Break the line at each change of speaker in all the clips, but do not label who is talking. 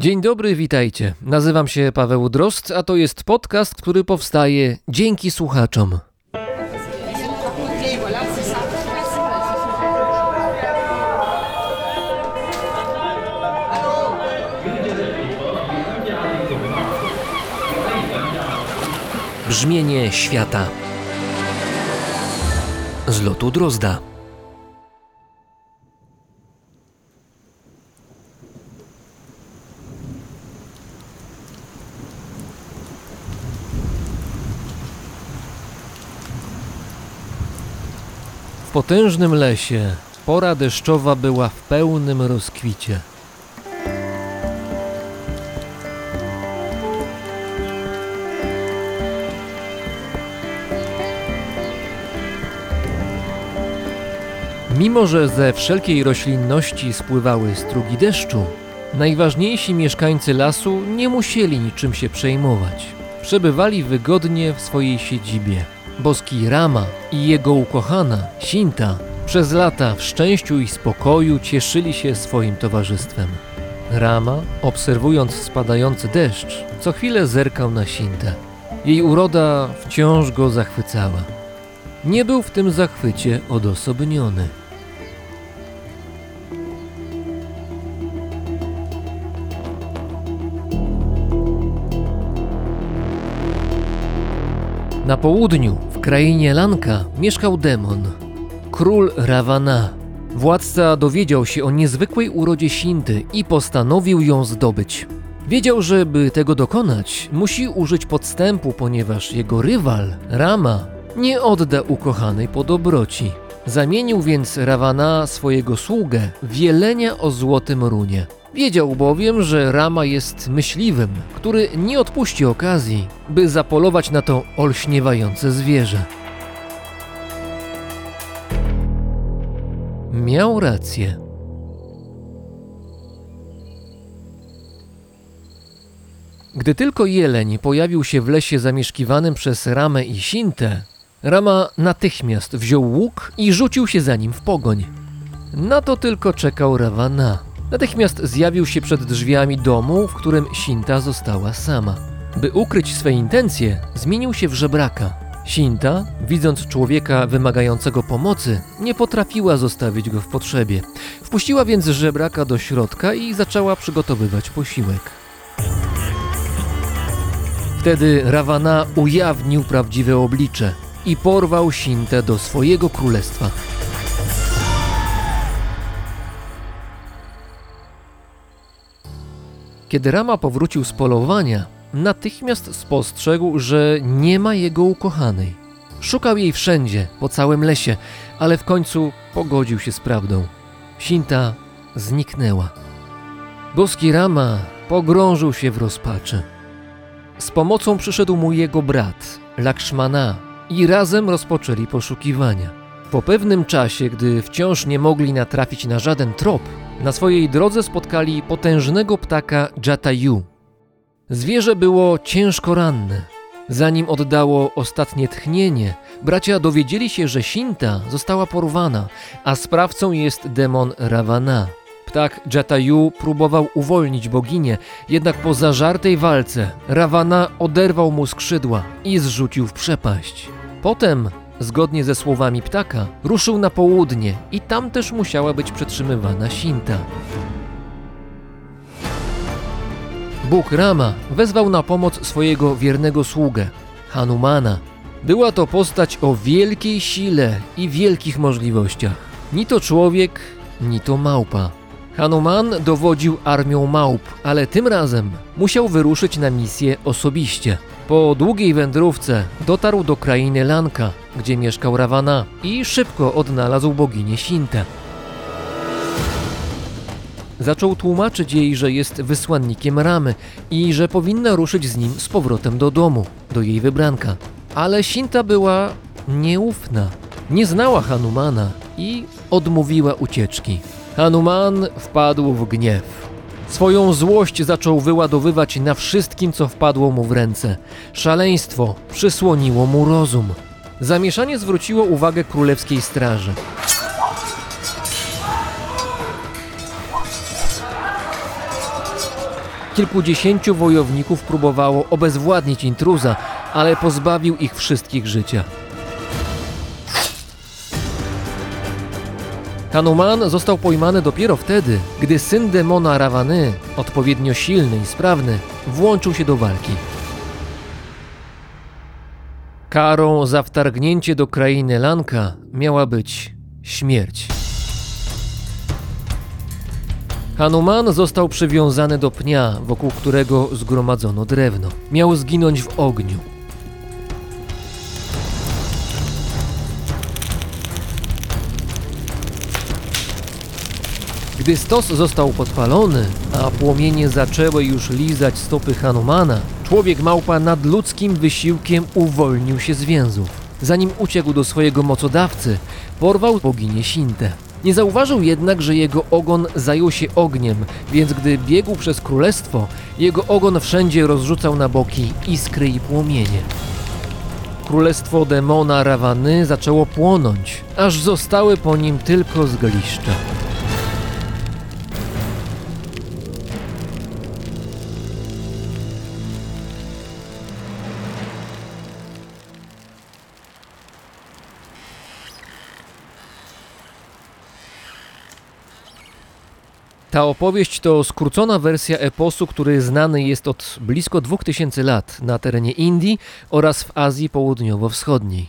Dzień dobry, witajcie. Nazywam się Paweł Drozd, a to jest podcast, który powstaje dzięki słuchaczom. Brzmienie świata z lotu Drozda. Potężnym lesie pora deszczowa była w pełnym rozkwicie. Mimo, że ze wszelkiej roślinności spływały strugi deszczu, najważniejsi mieszkańcy lasu nie musieli niczym się przejmować. Przebywali wygodnie w swojej siedzibie. Boski Rama i jego ukochana, Sinta, przez lata w szczęściu i spokoju cieszyli się swoim towarzystwem. Rama, obserwując spadający deszcz, co chwilę zerkał na Sintę. Jej uroda wciąż go zachwycała. Nie był w tym zachwycie odosobniony. Na południu, w krainie Lanka, mieszkał demon, król Ravana. Władca dowiedział się o niezwykłej urodzie Sinty i postanowił ją zdobyć. Wiedział, że by tego dokonać, musi użyć podstępu, ponieważ jego rywal, Rama, nie odda ukochanej po dobroci. Zamienił więc Ravana, swojego sługę, w jelenia o złotym runie. Wiedział bowiem, że Rama jest myśliwym, który nie odpuści okazji, by zapolować na to olśniewające zwierzę. Miał rację. Gdy tylko jeleń pojawił się w lesie zamieszkiwanym przez Ramę i Sintę, Rama natychmiast wziął łuk i rzucił się za nim w pogoń. Na to tylko czekał Ravana. Natychmiast zjawił się przed drzwiami domu, w którym Sinta została sama. By ukryć swe intencje, zmienił się w żebraka. Sinta, widząc człowieka wymagającego pomocy, nie potrafiła zostawić go w potrzebie. Wpuściła więc żebraka do środka i zaczęła przygotowywać posiłek. Wtedy Ravana ujawnił prawdziwe oblicze i porwał Sintę do swojego królestwa. Kiedy Rama powrócił z polowania, natychmiast spostrzegł, że nie ma jego ukochanej. Szukał jej wszędzie, po całym lesie, ale w końcu pogodził się z prawdą. Sinta zniknęła. Boski Rama pogrążył się w rozpaczy. Z pomocą przyszedł mu jego brat, Lakshmana, i razem rozpoczęli poszukiwania. Po pewnym czasie, gdy wciąż nie mogli natrafić na żaden trop, na swojej drodze spotkali potężnego ptaka Jatayu. Zwierzę było ciężko ranne. Zanim oddało ostatnie tchnienie, bracia dowiedzieli się, że Sinta została porwana, a sprawcą jest demon Ravana. Ptak Jatayu próbował uwolnić boginię, jednak po zażartej walce Ravana oderwał mu skrzydła i zrzucił w przepaść. Potem Zgodnie ze słowami ptaka, ruszył na południe i tam też musiała być przetrzymywana Sinta. Bóg Rama wezwał na pomoc swojego wiernego sługę, Hanumana. Była to postać o wielkiej sile i wielkich możliwościach. Ni to człowiek, ni to małpa. Hanuman dowodził armią małp, ale tym razem musiał wyruszyć na misję osobiście. Po długiej wędrówce dotarł do krainy Lanka, gdzie mieszkał Ravana i szybko odnalazł boginię Sintę. Zaczął tłumaczyć jej, że jest wysłannikiem Ramy i że powinna ruszyć z nim z powrotem do domu, do jej wybranka. Ale Sinta była nieufna. Nie znała Hanumana i odmówiła ucieczki. Hanuman wpadł w gniew. Swoją złość zaczął wyładowywać na wszystkim, co wpadło mu w ręce. Szaleństwo przysłoniło mu rozum. Zamieszanie zwróciło uwagę królewskiej straży. Kilkudziesięciu wojowników próbowało obezwładnić intruza, ale pozbawił ich wszystkich życia. Hanuman został pojmany dopiero wtedy, gdy syn demona Ravany, odpowiednio silny i sprawny, włączył się do walki. Karą za wtargnięcie do krainy Lanka miała być śmierć. Hanuman został przywiązany do pnia, wokół którego zgromadzono drewno. Miał zginąć w ogniu. Gdy stos został podpalony, a płomienie zaczęły już lizać stopy Hanumana, człowiek małpa nadludzkim wysiłkiem uwolnił się z więzów. Zanim uciekł do swojego mocodawcy, porwał boginię Sintę. Nie zauważył jednak, że jego ogon zajął się ogniem, więc gdy biegł przez królestwo, jego ogon wszędzie rozrzucał na boki iskry i płomienie. Królestwo demona Rawany zaczęło płonąć, aż zostały po nim tylko zgliszcza. Ta opowieść to skrócona wersja eposu, który znany jest od blisko 2000 lat na terenie Indii oraz w Azji Południowo-Wschodniej.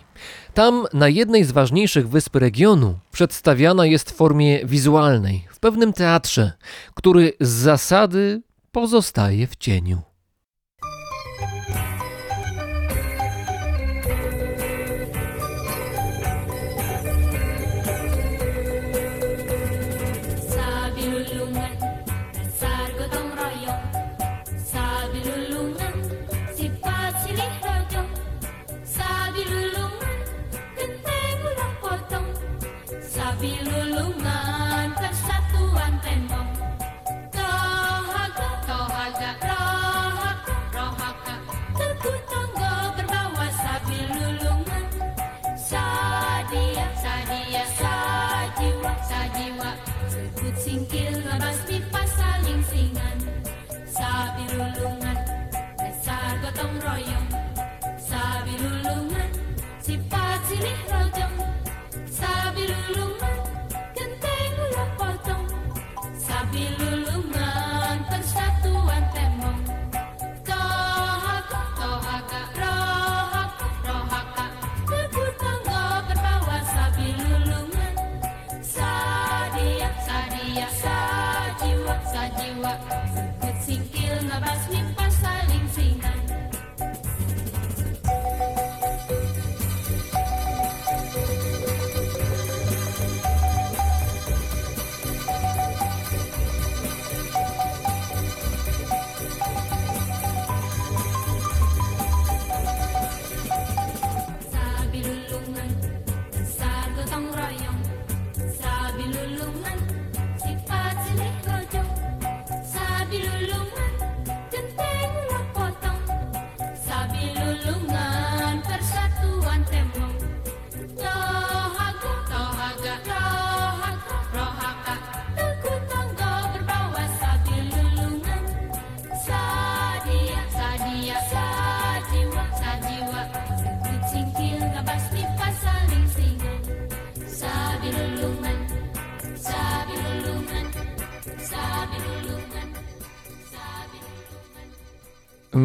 Tam, na jednej z ważniejszych wysp regionu, przedstawiana jest w formie wizualnej, w pewnym teatrze, który z zasady pozostaje w cieniu.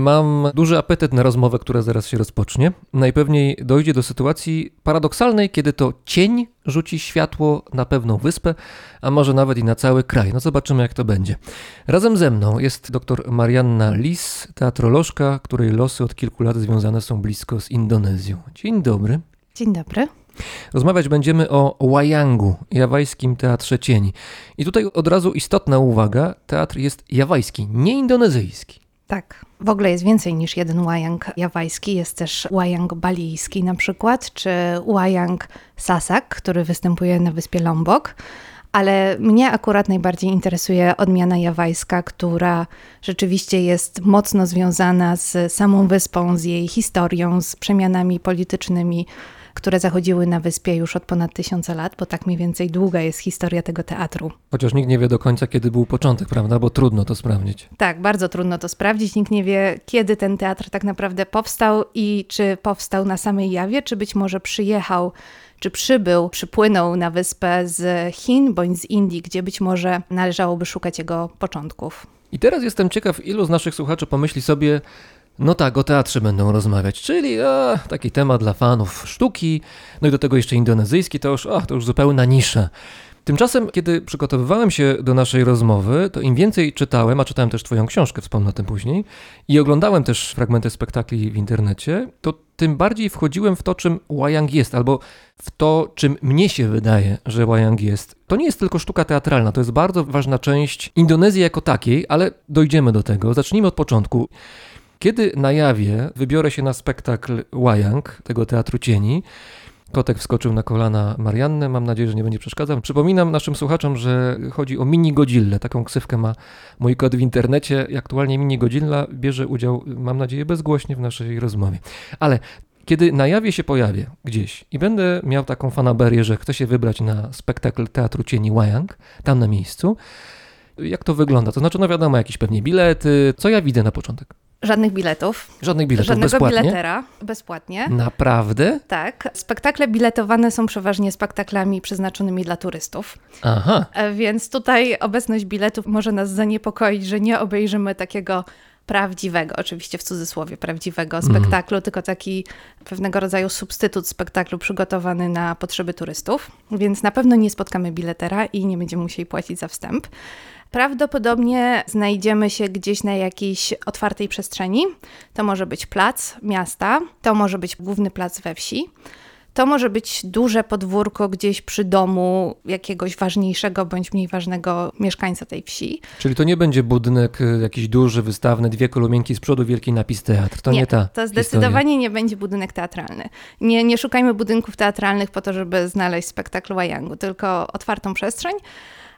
Mam duży apetyt na rozmowę, która zaraz się rozpocznie. Najpewniej dojdzie do sytuacji paradoksalnej, kiedy to cień rzuci światło na pewną wyspę, a może nawet i na cały kraj. No zobaczymy, jak to będzie. Razem ze mną jest dr Marianna Lis, teatrolożka, której losy od kilku lat związane są blisko z Indonezją. Dzień dobry.
Dzień dobry.
Rozmawiać będziemy o Wayangu, jawajskim teatrze cieni. I tutaj od razu istotna uwaga, teatr jest jawajski, nie indonezyjski.
Tak, w ogóle jest więcej niż jeden łajang jawajski. Jest też łajang balijski na przykład, czy łajang sasak, który występuje na wyspie Lombok. Ale mnie akurat najbardziej interesuje odmiana jawajska, która rzeczywiście jest mocno związana z samą wyspą, z jej historią, z przemianami politycznymi które zachodziły na wyspie już od ponad tysiąca lat, bo tak mniej więcej długa jest historia tego teatru.
Chociaż nikt nie wie do końca, kiedy był początek, prawda? Bo trudno to sprawdzić.
Tak, bardzo trudno to sprawdzić. Nikt nie wie, kiedy ten teatr tak naprawdę powstał i czy powstał na samej Jawie, czy być może przyjechał, czy przybył, przypłynął na wyspę z Chin bądź z Indii, gdzie być może należałoby szukać jego początków.
I teraz jestem ciekaw, ilu z naszych słuchaczy pomyśli sobie, no tak, o teatrze będą rozmawiać, czyli a, taki temat dla fanów sztuki, no i do tego jeszcze indonezyjski, to już, a, to już zupełna nisza. Tymczasem, kiedy przygotowywałem się do naszej rozmowy, to im więcej czytałem, a czytałem też Twoją książkę, wspomnę o tym później, i oglądałem też fragmenty spektakli w internecie, to tym bardziej wchodziłem w to, czym Wayang jest, albo w to, czym mnie się wydaje, że Wayang jest. To nie jest tylko sztuka teatralna, to jest bardzo ważna część Indonezji jako takiej, ale dojdziemy do tego. Zacznijmy od początku. Kiedy na jawie wybiorę się na spektakl Wayang, tego Teatru Cieni, Kotek wskoczył na kolana Marianny, mam nadzieję, że nie będzie przeszkadzał. Przypominam naszym słuchaczom, że chodzi o Mini Godzillę. Taką ksywkę ma mój kod w internecie aktualnie Mini Godzilla bierze udział, mam nadzieję, bezgłośnie w naszej rozmowie. Ale kiedy na jawie się pojawię gdzieś i będę miał taką fanaberię, że chcę się wybrać na spektakl Teatru Cieni Wayang, tam na miejscu, jak to wygląda? To znaczy, no wiadomo, jakieś pewnie bilety. Co ja widzę na początek?
Żadnych biletów,
Żadnych biletów
żadnego
bezpłatnie.
biletera, bezpłatnie.
Naprawdę?
Tak, spektakle biletowane są przeważnie spektaklami przeznaczonymi dla turystów.
Aha.
E, Więc tutaj obecność biletów może nas zaniepokoić, że nie obejrzymy takiego prawdziwego, oczywiście w cudzysłowie prawdziwego spektaklu, tylko taki pewnego rodzaju substytut spektaklu przygotowany na potrzeby turystów. Więc na pewno nie spotkamy biletera i nie będziemy musieli płacić za wstęp. Prawdopodobnie znajdziemy się gdzieś na jakiejś otwartej przestrzeni. To może być plac miasta, to może być główny plac we wsi. To może być duże podwórko gdzieś przy domu jakiegoś ważniejszego bądź mniej ważnego mieszkańca tej wsi.
Czyli to nie będzie budynek y, jakiś duży, wystawny, dwie kolumienki z przodu, wielki napis teatr. To nie, ta
to
historia.
zdecydowanie nie będzie budynek teatralny. Nie, nie szukajmy budynków teatralnych po to, żeby znaleźć spektakl Wayangu, tylko otwartą przestrzeń,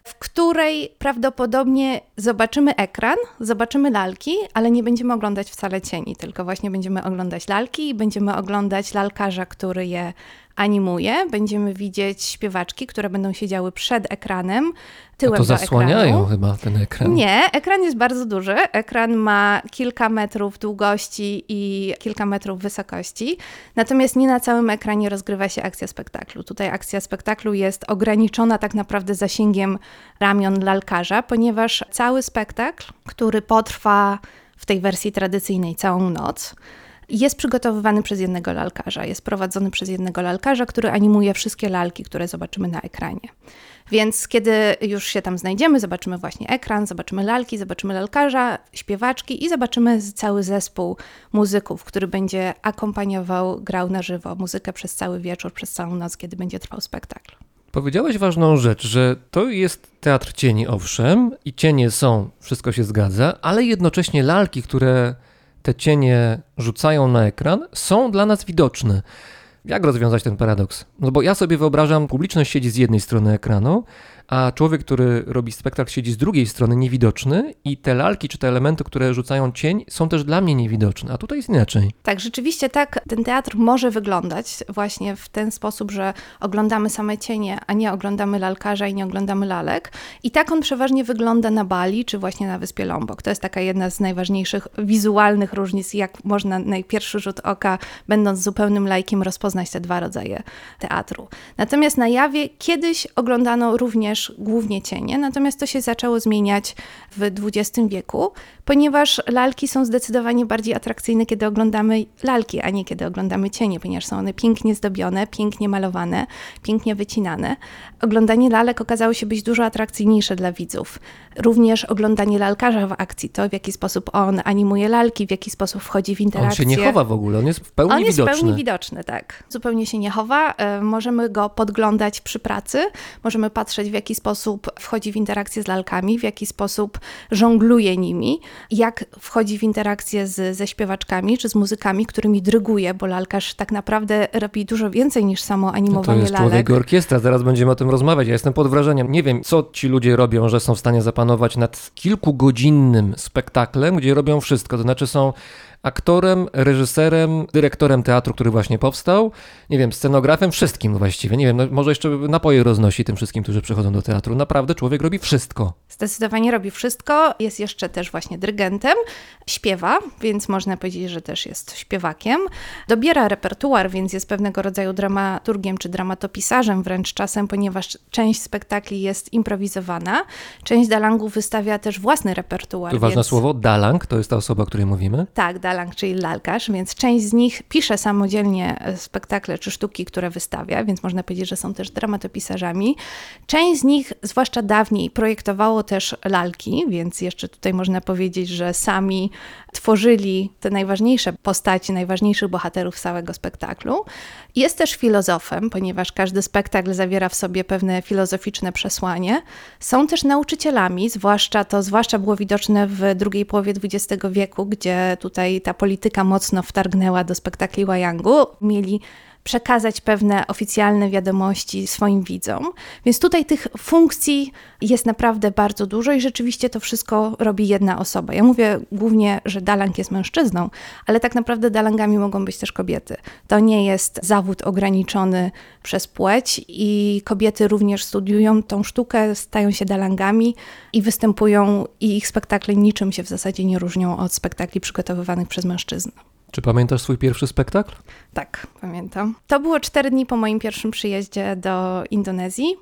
w której prawdopodobnie zobaczymy ekran, zobaczymy lalki, ale nie będziemy oglądać wcale cieni, tylko właśnie będziemy oglądać lalki i będziemy oglądać lalkarza, który je animuje. Będziemy widzieć śpiewaczki, które będą siedziały przed ekranem,
A
tyłem
to zasłaniają
ekranu.
chyba ten ekran.
Nie, ekran jest bardzo duży. Ekran ma kilka metrów długości i kilka metrów wysokości. Natomiast nie na całym ekranie rozgrywa się akcja spektaklu. Tutaj akcja spektaklu jest ograniczona tak naprawdę zasięgiem ramion lalkarza, ponieważ cały spektakl, który potrwa w tej wersji tradycyjnej całą noc, jest przygotowywany przez jednego lalkarza, jest prowadzony przez jednego lalkarza, który animuje wszystkie lalki, które zobaczymy na ekranie. Więc kiedy już się tam znajdziemy, zobaczymy właśnie ekran, zobaczymy lalki, zobaczymy lalkarza, śpiewaczki i zobaczymy cały zespół muzyków, który będzie akompaniował, grał na żywo muzykę przez cały wieczór, przez całą noc, kiedy będzie trwał spektakl.
Powiedziałeś ważną rzecz, że to jest teatr cieni, owszem, i cienie są, wszystko się zgadza, ale jednocześnie lalki, które te cienie rzucają na ekran, są dla nas widoczne. Jak rozwiązać ten paradoks? No bo ja sobie wyobrażam, publiczność siedzi z jednej strony ekranu, a człowiek, który robi spektakl, siedzi z drugiej strony, niewidoczny, i te lalki czy te elementy, które rzucają cień, są też dla mnie niewidoczne. A tutaj jest inaczej.
Tak, rzeczywiście tak ten teatr może wyglądać właśnie w ten sposób, że oglądamy same cienie, a nie oglądamy lalkarza i nie oglądamy lalek. I tak on przeważnie wygląda na Bali, czy właśnie na wyspie Lombok. To jest taka jedna z najważniejszych wizualnych różnic, jak można na pierwszy rzut oka, będąc zupełnym lajkiem, rozpoznać te dwa rodzaje teatru. Natomiast na jawie kiedyś oglądano również głównie cienie, natomiast to się zaczęło zmieniać w XX wieku, ponieważ lalki są zdecydowanie bardziej atrakcyjne, kiedy oglądamy lalki, a nie kiedy oglądamy cienie, ponieważ są one pięknie zdobione, pięknie malowane, pięknie wycinane. Oglądanie lalek okazało się być dużo atrakcyjniejsze dla widzów. Również oglądanie lalkarza w akcji, to w jaki sposób on animuje lalki, w jaki sposób wchodzi w
On
interakcję.
się nie chowa w ogóle, on jest w pełni
On jest
widoczny.
w pełni widoczny, tak. Zupełnie się nie chowa. E, Możemy go podglądać przy pracy, możemy patrzeć w jaki sposób wchodzi w interakcję z lalkami, w jaki sposób żongluje nimi, jak wchodzi w interakcję z, ze śpiewaczkami czy z muzykami, którymi dryguje, bo lalkarz tak naprawdę robi dużo więcej niż samo
No to
animowanie
jest
lalek.
orkiestra, zaraz będziemy o tym rozmawiać. Ja jestem pod wrażeniem. Nie wiem, co ci ludzie robią, że są w stanie zapanować nad kilkugodzinnym spektaklem, gdzie robią wszystko. To znaczy są aktorem, reżyserem, dyrektorem teatru, który właśnie powstał, nie wiem, scenografem, wszystkim właściwie. Nie wiem, no, może jeszcze napoje roznosi tym wszystkim, którzy przychodzą do teatru. Naprawdę człowiek robi wszystko.
Zdecydowanie robi wszystko. Jest jeszcze też właśnie dyrygentem, śpiewa, więc można powiedzieć, że też jest śpiewakiem. Dobiera repertuar, więc jest pewnego rodzaju dramaturgiem czy dramatopisarzem wręcz czasem, ponieważ część spektakli jest improwizowana. Część dalangów wystawia też własny repertuar.
Tu ważne
więc...
słowo, dalang, to jest ta osoba, o której mówimy.
Tak, dalang, czyli lalkarz, więc część z nich pisze samodzielnie e, spektakle czy sztuki, które wystawia, więc można powiedzieć, że są też dramatopisarzami. Część z nich, zwłaszcza dawniej, projektowało też lalki, więc jeszcze tutaj można powiedzieć, że sami tworzyli te najważniejsze postaci, najważniejszych bohaterów całego spektaklu. Jest też filozofem, ponieważ każdy spektakl zawiera w sobie pewne filozoficzne przesłanie. Są też nauczycielami, zwłaszcza to zwłaszcza było widoczne w drugiej połowie XX wieku, gdzie tutaj ta polityka mocno wtargnęła do spektakli Wayangu. Mieli przekazać pewne oficjalne wiadomości swoim widzom. Więc tutaj tych funkcji jest naprawdę bardzo dużo i rzeczywiście to wszystko robi jedna osoba. Ja mówię głównie, że dalang jest mężczyzną, ale tak naprawdę dalangami mogą być też kobiety. To nie jest zawód ograniczony przez płeć i kobiety również studiują tą sztukę, stają się dalangami i występują i ich spektakle niczym się w zasadzie nie różnią od spektakli przygotowywanych przez mężczyzn.
Czy pamiętasz swój pierwszy spektakl?
Tak, pamiętam. To było cztery dni po moim pierwszym przyjeździe do Indonezji.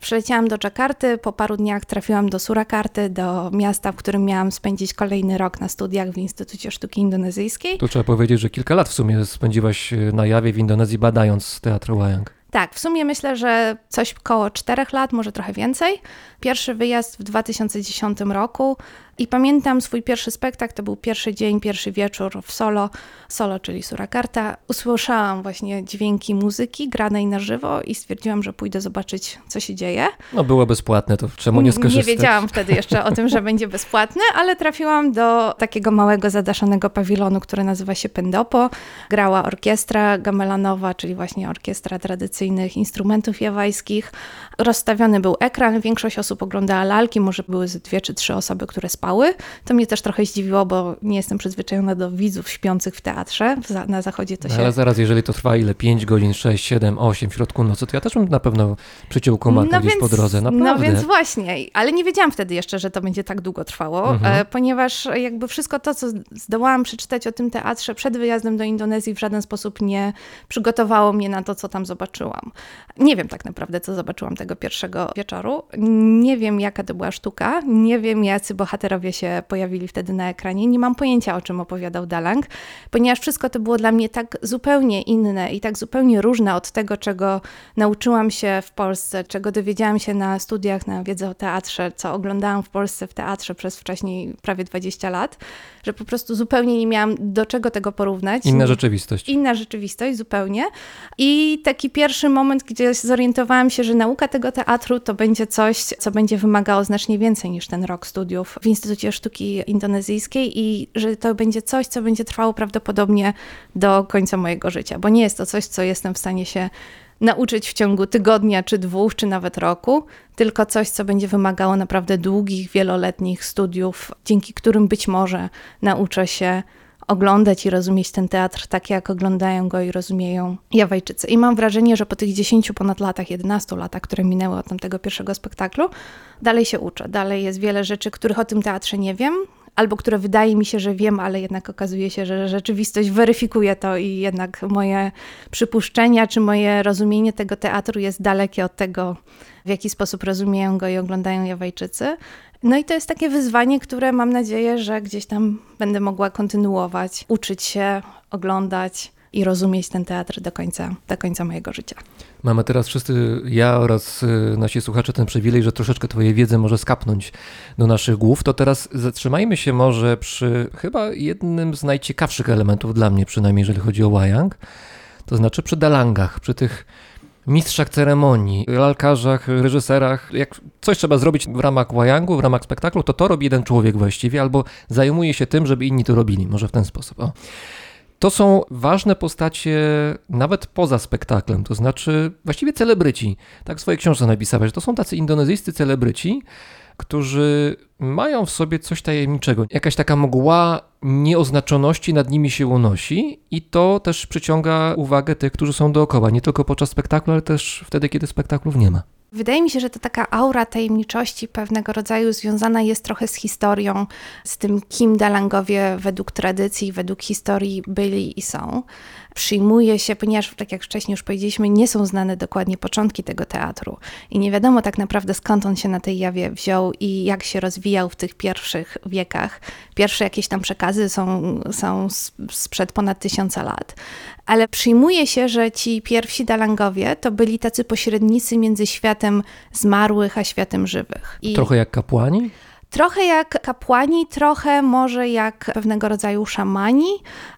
Przyleciałam do Dżakarty, po paru dniach trafiłam do Surakarty, do miasta, w którym miałam spędzić kolejny rok na studiach w Instytucie Sztuki Indonezyjskiej.
Tu trzeba powiedzieć, że kilka lat w sumie spędziłaś e, na jawie w Indonezji badając teatr Wayang.
Tak, w sumie myślę, że coś koło czterech lat, może trochę więcej. Pierwszy wyjazd w 2010 roku i pamiętam swój pierwszy spektakl, to był pierwszy dzień, pierwszy wieczór w solo, solo czyli Surakarta. Usłyszałam właśnie dźwięki muzyki granej na żywo i stwierdziłam, że pójdę zobaczyć, co się dzieje.
No było bezpłatne, to czemu nie skorzystać?
Nie wiedziałam wtedy jeszcze o tym, że będzie bezpłatne, ale trafiłam do takiego małego, zadaszonego pawilonu, który nazywa się Pendopo. Grała orkiestra gamelanowa, czyli właśnie orkiestra tradycyjnych instrumentów jawajskich. Rozstawiony był ekran, większość osób oglądała lalki, może były dwie czy trzy osoby, które spały. To mnie też trochę zdziwiło, bo nie jestem przyzwyczajona do widzów śpiących w teatrze. Na zachodzie to
No,
się...
ale zaraz, jeżeli to trwa ile? 5 godzin, 6, 7, 8 w środku nocy, to ja też bym na pewno przyciął komaka gdzieś po drodze. Naprawdę.
No więc właśnie, ale nie wiedziałam wtedy jeszcze, że to będzie tak długo trwało,
Mhm.
e, ponieważ jakby wszystko to, co zdołałam przeczytać o tym teatrze przed wyjazdem do Indonezji w żaden sposób nie przygotowało mnie na to, co tam zobaczyłam. Nie wiem tak naprawdę, co zobaczyłam tego pierwszego wieczoru. Nie wiem, jaka to była sztuka, nie wiem, jacy bohaterowie się pojawili wtedy na ekranie, nie mam pojęcia, o czym opowiadał Dalang, ponieważ wszystko to było dla mnie tak zupełnie inne i tak zupełnie różne od tego, czego nauczyłam się w Polsce, czego dowiedziałam się na studiach na wiedzę o teatrze, co oglądałam w Polsce w teatrze przez wcześniej prawie 20 lat, że po prostu zupełnie nie miałam do czego tego porównać.
Inna rzeczywistość.
Inna rzeczywistość zupełnie. I taki pierwszy moment, gdzie zorientowałam się, że nauka tego teatru to będzie coś, co będzie wymagało znacznie więcej niż ten rok studiów w Instytucie Sztuki Indonezyjskiej i że to będzie coś, co będzie trwało prawdopodobnie do końca mojego życia, bo nie jest to coś, co jestem w stanie się nauczyć w ciągu tygodnia, czy dwóch, czy nawet roku, tylko coś, co będzie wymagało naprawdę długich, wieloletnich studiów, dzięki którym być może nauczę się oglądać i rozumieć ten teatr tak, jak oglądają go i rozumieją Jawajczycy. I mam wrażenie, że po tych 10 ponad latach, 11 latach, które minęły od tamtego pierwszego spektaklu, dalej się uczę. Dalej jest wiele rzeczy, których o tym teatrze nie wiem, albo które wydaje mi się, że wiem, ale jednak okazuje się, że rzeczywistość weryfikuje to i jednak moje przypuszczenia czy moje rozumienie tego teatru jest dalekie od tego, w jaki sposób rozumieją go i oglądają Jawajczycy. No i to jest takie wyzwanie, które mam nadzieję, że gdzieś tam będę mogła kontynuować, uczyć się, oglądać i rozumieć ten teatr do końca, do końca mojego życia.
Mamy teraz wszyscy, ja oraz y, nasi słuchacze, ten przywilej, że troszeczkę Twojej wiedzy może skapnąć do naszych głów. To teraz zatrzymajmy się może przy chyba jednym z najciekawszych elementów dla mnie, przynajmniej jeżeli chodzi o Wayang, to znaczy przy dalangach, przy tych mistrzach ceremonii, lalkarzach, reżyserach. Jak coś trzeba zrobić w ramach Wayangu, w ramach spektaklu, to to robi jeden człowiek właściwie, albo zajmuje się tym, żeby inni to robili. Może w ten sposób. O. To są ważne postacie nawet poza spektaklem, to znaczy właściwie celebryci. Tak w swojej książce napisałeś, że to są tacy indonezyjscy celebryci, którzy mają w sobie coś tajemniczego. Jakaś taka mgła nieoznaczoności nad nimi się unosi i to też przyciąga uwagę tych, którzy są dookoła, nie tylko podczas spektaklu, ale też wtedy, kiedy spektaklów nie ma.
Wydaje mi się, że to taka aura tajemniczości pewnego rodzaju związana jest trochę z historią, z tym, kim Dalangowie według tradycji, według historii byli i są. Przyjmuje się, ponieważ, tak jak wcześniej już powiedzieliśmy, nie są znane dokładnie początki tego teatru i nie wiadomo tak naprawdę skąd on się na tej jawie wziął i jak się rozwijał w tych pierwszych wiekach. Pierwsze jakieś tam przekazy są, są sprzed ponad tysiąca lat. Ale przyjmuje się, że ci pierwsi Dalangowie to byli tacy pośrednicy między światem zmarłych a światem żywych. I
Trochę jak kapłani?
Trochę jak kapłani, trochę może jak pewnego rodzaju szamani.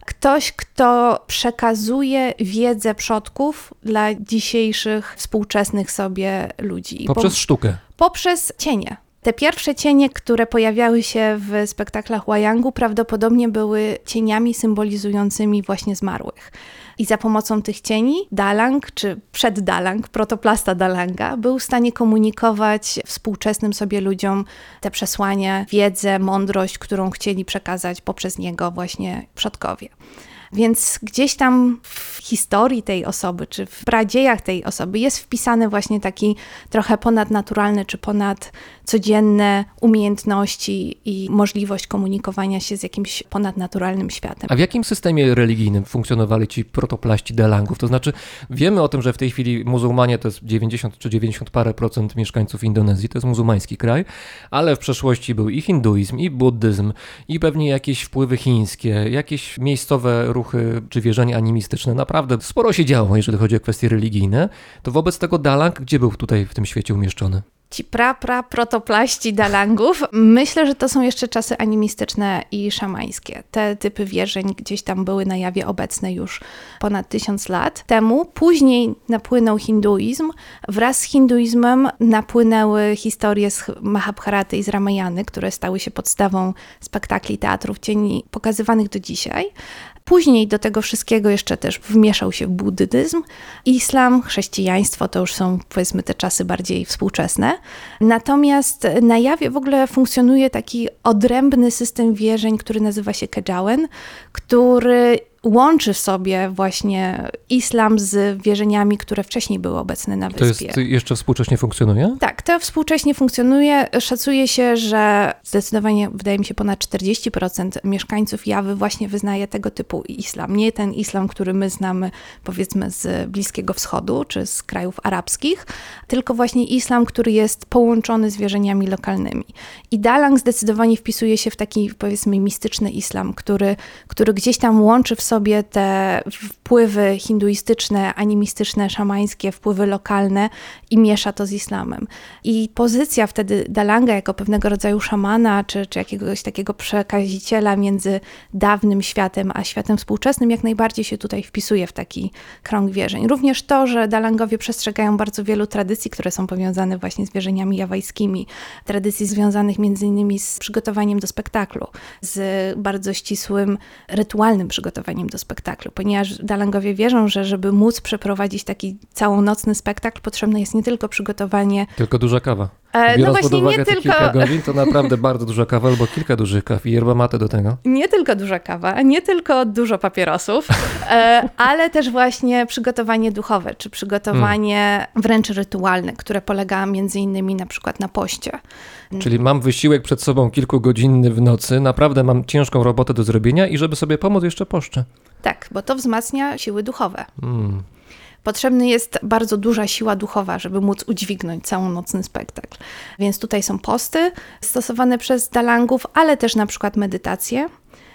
Ktoś, kto przekazuje wiedzę przodków dla dzisiejszych współczesnych sobie ludzi.
Poprzez
Po-
sztukę.
poprzez cienie. Te pierwsze cienie, które pojawiały się w spektaklach Wayangu, prawdopodobnie były cieniami symbolizującymi właśnie zmarłych. I za pomocą tych cieni Dalang, czy przeddalang, protoplasta Dalanga, był w stanie komunikować współczesnym sobie ludziom te przesłania, wiedzę, mądrość, którą chcieli przekazać poprzez niego właśnie przodkowie. Więc gdzieś tam w historii tej osoby, czy w pradziejach tej osoby jest wpisany właśnie taki trochę ponadnaturalny, czy ponadcodzienne umiejętności i możliwość komunikowania się z jakimś ponadnaturalnym światem.
A w jakim systemie religijnym funkcjonowali ci protoplaści Delangów? To znaczy, wiemy o tym, że w tej chwili muzułmanie to jest 90 czy 90 parę procent mieszkańców Indonezji, to jest muzułmański kraj, ale w przeszłości był i hinduizm, i buddyzm, i pewnie jakieś wpływy chińskie, jakieś miejscowe ruchy czy wierzenia animistyczne. Naprawdę sporo się działo, jeżeli chodzi o kwestie religijne. To wobec tego Dalang, gdzie był tutaj w tym świecie umieszczony?
Ci pra, pra, protoplaści dalangów, myślę, że to są jeszcze czasy animistyczne i szamańskie. Te typy wierzeń gdzieś tam były na jawie obecne już ponad tysiąc lat temu. Później napłynął hinduizm. Wraz z hinduizmem napłynęły historie z Mahabharaty i z Ramayany, które stały się podstawą spektakli teatrów cieni pokazywanych do dzisiaj. Później do tego wszystkiego jeszcze też wmieszał się buddyzm, islam, chrześcijaństwo to już są powiedzmy te czasy bardziej współczesne. Natomiast na jawie w ogóle funkcjonuje taki odrębny system wierzeń, który nazywa się Kejawen, który łączy w sobie właśnie islam z wierzeniami, które wcześniej były obecne na
To
wyspie.
jest jeszcze współcześnie funkcjonuje?
Tak, to współcześnie funkcjonuje. Szacuje się, że zdecydowanie, wydaje mi się, ponad 40% mieszkańców Jawy właśnie wyznaje tego typu islam. Nie ten islam, który my znamy, powiedzmy, z Bliskiego Wschodu czy z krajów arabskich, tylko właśnie islam, który jest połączony z wierzeniami lokalnymi. I Dalang zdecydowanie wpisuje się w taki, powiedzmy, mistyczny islam, który, który gdzieś tam łączy w sobie te wpływy hinduistyczne, animistyczne, szamańskie, wpływy lokalne i miesza to z islamem. I pozycja wtedy Dalanga jako pewnego rodzaju szamana, czy, czy jakiegoś takiego przekaziciela między dawnym światem a światem współczesnym, jak najbardziej się tutaj wpisuje w taki krąg wierzeń. Również to, że Dalangowie przestrzegają bardzo wielu tradycji, które są powiązane właśnie z wierzeniami jawajskimi, tradycji związanych między innymi z przygotowaniem do spektaklu, z bardzo ścisłym, rytualnym przygotowaniem do spektaklu, ponieważ Dalangowie wierzą, że żeby móc przeprowadzić taki całonocny spektakl, potrzebne jest nie tylko przygotowanie.
Tylko duża kawa.
E, no właśnie, nie tylko,
kilka godzin, to naprawdę bardzo duża kawa albo kilka dużych kaw i yerba mate do tego.
nie tylko duża kawa, nie tylko dużo papierosów, e, ale też właśnie przygotowanie duchowe, czy przygotowanie wręcz rytualne, które polega między innymi na przykład na poście.
Czyli mam wysiłek przed sobą kilkugodzinny w nocy, naprawdę mam ciężką robotę do zrobienia i żeby sobie pomóc jeszcze poszczę.
Tak, bo to wzmacnia siły duchowe.
Mm.
Potrzebna jest bardzo duża siła duchowa, żeby móc udźwignąć całonocny spektakl. Więc tutaj są posty stosowane przez dalangów, ale też na przykład medytacje.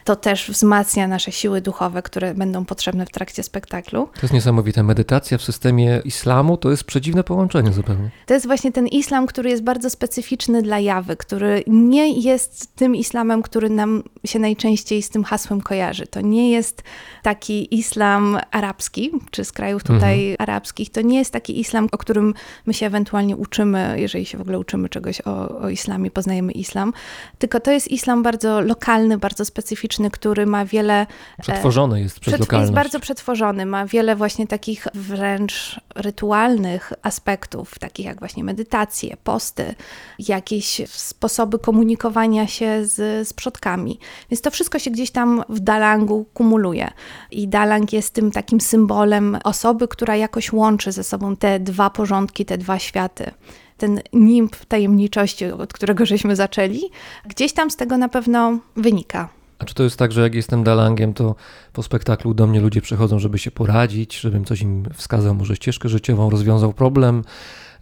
To też wzmacnia nasze siły duchowe, które będą potrzebne w trakcie spektaklu.
To jest niesamowite. Medytacja w systemie islamu to jest przedziwne połączenie zupełnie.
To jest właśnie ten islam, który jest bardzo specyficzny dla jawy, który nie jest tym islamem, który nam się najczęściej z tym hasłem kojarzy. To nie jest taki islam arabski, czy z krajów tutaj arabskich. To nie jest taki islam, o którym my się ewentualnie uczymy, jeżeli się w ogóle uczymy czegoś o, o islamie, poznajemy islam. Tylko to jest islam bardzo lokalny, bardzo specyficzny polityczny, który ma wiele
Przetworzone jest przez
Przed-. Jest bardzo przetworzony, ma wiele właśnie takich wręcz rytualnych aspektów, takich jak właśnie medytacje, posty, jakieś sposoby komunikowania się z, z przodkami. Więc to wszystko się gdzieś tam w Dalangu kumuluje. I Dalang jest tym takim symbolem osoby, która jakoś łączy ze sobą te dwa porządki, te dwa światy. Ten nimb tajemniczości, od którego żeśmy zaczęli, gdzieś tam z tego na pewno wynika.
A czy to jest tak, że jak jestem Dalangiem, to po spektaklu do mnie ludzie przychodzą, żeby się poradzić, żebym coś im wskazał, może ścieżkę życiową, rozwiązał problem,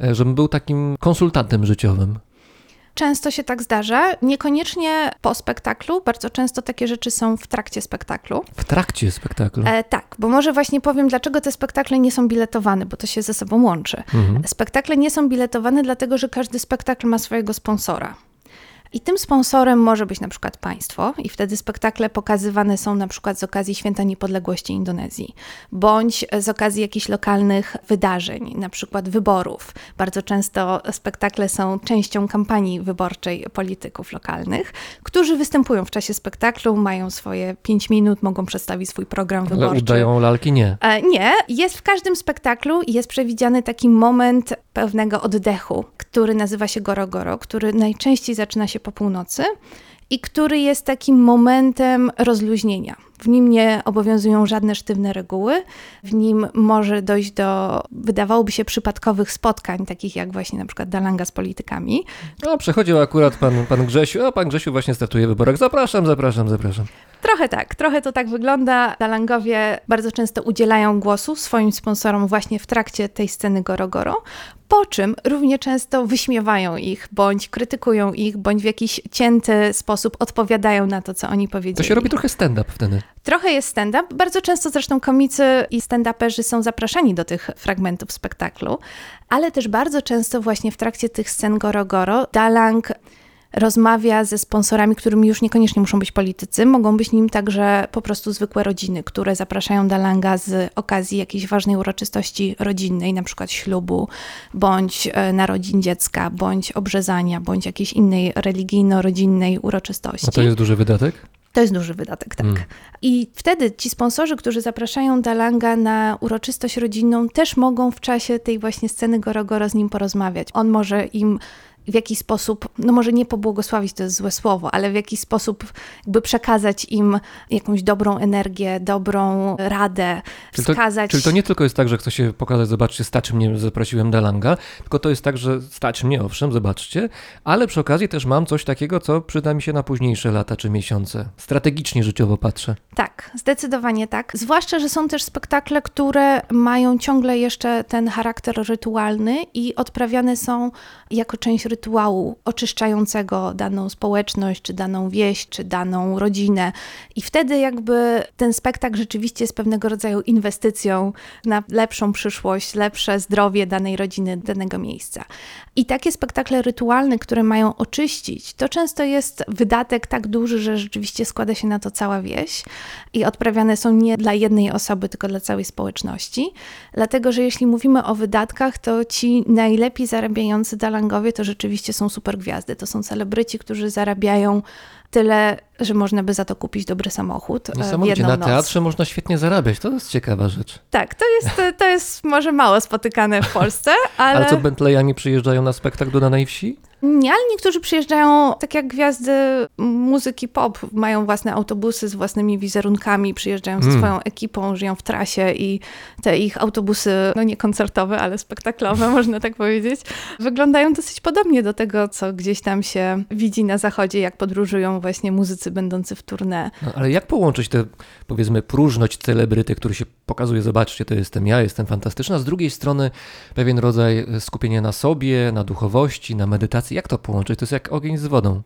e, żebym był takim konsultantem życiowym?
Często się tak zdarza, niekoniecznie po spektaklu, bardzo często takie rzeczy są w trakcie spektaklu.
W trakcie spektaklu.
E, tak, bo może właśnie powiem, dlaczego te spektakle nie są biletowane, bo to się ze sobą łączy.
Mhm.
Spektakle nie są biletowane, dlatego że każdy spektakl ma swojego sponsora. I tym sponsorem może być na przykład państwo, i wtedy spektakle pokazywane są na przykład z okazji Święta Niepodległości Indonezji, bądź z okazji jakichś lokalnych wydarzeń, na przykład wyborów. Bardzo często spektakle są częścią kampanii wyborczej polityków lokalnych, którzy występują w czasie spektaklu, mają swoje pięć minut, mogą przedstawić swój program
Ale
wyborczy.
udają lalki? Nie.
E, Nie, jest w każdym spektaklu jest przewidziany taki moment pewnego oddechu, który nazywa się Goro Goro, który najczęściej zaczyna się po północy i który jest takim momentem rozluźnienia. W nim nie obowiązują żadne sztywne reguły, w nim może dojść do, wydawałoby się, przypadkowych spotkań, takich jak właśnie na przykład Dalanga z politykami,
No, przechodził akurat pan, pan Grzesiu, a pan Grzesiu właśnie startuje w wyborach. Zapraszam, zapraszam, zapraszam.
Trochę tak, trochę to tak wygląda. Dalangowie bardzo często udzielają głosu swoim sponsorom właśnie w trakcie tej sceny Goro Goro, po czym równie często wyśmiewają ich, bądź krytykują ich, bądź w jakiś cięty sposób odpowiadają na to, co oni powiedzieli.
To się robi trochę stand-up wtedy.
Trochę jest stand-up. Bardzo często zresztą komicy i stand-uperzy są zapraszani do tych fragmentów spektaklu, ale też bardzo często właśnie w trakcie tych scen Goro Goro Dalang rozmawia ze sponsorami, którymi już niekoniecznie muszą być politycy, mogą być nim także po prostu zwykłe rodziny, które zapraszają Dalanga z okazji jakiejś ważnej uroczystości rodzinnej, na przykład ślubu, bądź e, narodzin dziecka, bądź obrzezania, bądź jakiejś innej religijno-rodzinnej uroczystości.
A to jest duży wydatek?
To jest duży wydatek, tak.
Mm.
I wtedy ci sponsorzy, którzy zapraszają Dalanga na uroczystość rodzinną, też mogą w czasie tej właśnie sceny Goro Goro z nim porozmawiać. On może im w jakiś sposób, no może nie pobłogosławić, to jest złe słowo, ale w jakiś sposób jakby przekazać im jakąś dobrą energię, dobrą radę,
Czyli to,
wskazać...
czyli to nie tylko jest tak, że chcę się pokazać, zobaczcie, stać mnie, zaprosiłem Dalanga, tylko to jest tak, że stać mnie, owszem, zobaczcie, ale przy okazji też mam coś takiego, co przyda mi się na późniejsze lata czy miesiące. Strategicznie życiowo patrzę.
Tak, zdecydowanie tak. Zwłaszcza, że są też spektakle, które mają ciągle jeszcze ten charakter rytualny i odprawiane są jako część rytuału oczyszczającego daną społeczność, czy daną wieś, czy daną rodzinę. I wtedy jakby ten spektakl rzeczywiście jest pewnego rodzaju inwestycją na lepszą przyszłość, lepsze zdrowie danej rodziny, danego miejsca. I takie spektakle rytualne, które mają oczyścić, to często jest wydatek tak duży, że rzeczywiście składa się na to cała wieś i odprawiane są nie dla jednej osoby, tylko dla całej społeczności. Dlatego, że jeśli mówimy o wydatkach, to ci najlepiej zarabiający dalangowie to rzeczywiście są super gwiazdy. To są celebryci, którzy zarabiają tyle, że można by za to kupić dobry samochód e,
Niesamowicie, na
noc.
teatrze można świetnie zarabiać, to jest ciekawa rzecz.
Tak, to jest, to jest może mało spotykane w Polsce, ale...
Ale co, Bentleyami przyjeżdżają na spektakl do danej wsi?
Nie, ale niektórzy przyjeżdżają, tak jak gwiazdy muzyki pop, mają własne autobusy z własnymi wizerunkami, przyjeżdżają ze
Mm.
swoją ekipą, żyją w trasie i te ich autobusy, no nie koncertowe, ale spektaklowe, można tak powiedzieć, wyglądają dosyć podobnie do tego, co gdzieś tam się widzi na zachodzie, jak podróżują właśnie muzycy będący w tournée.
No, ale jak połączyć tę, powiedzmy, próżność celebryty, który się pokazuje, zobaczcie, to jestem ja, jestem fantastyczna, z drugiej strony pewien rodzaj skupienia na sobie, na duchowości, na medytacji. Jak to połączyć? To jest jak ogień z wodą.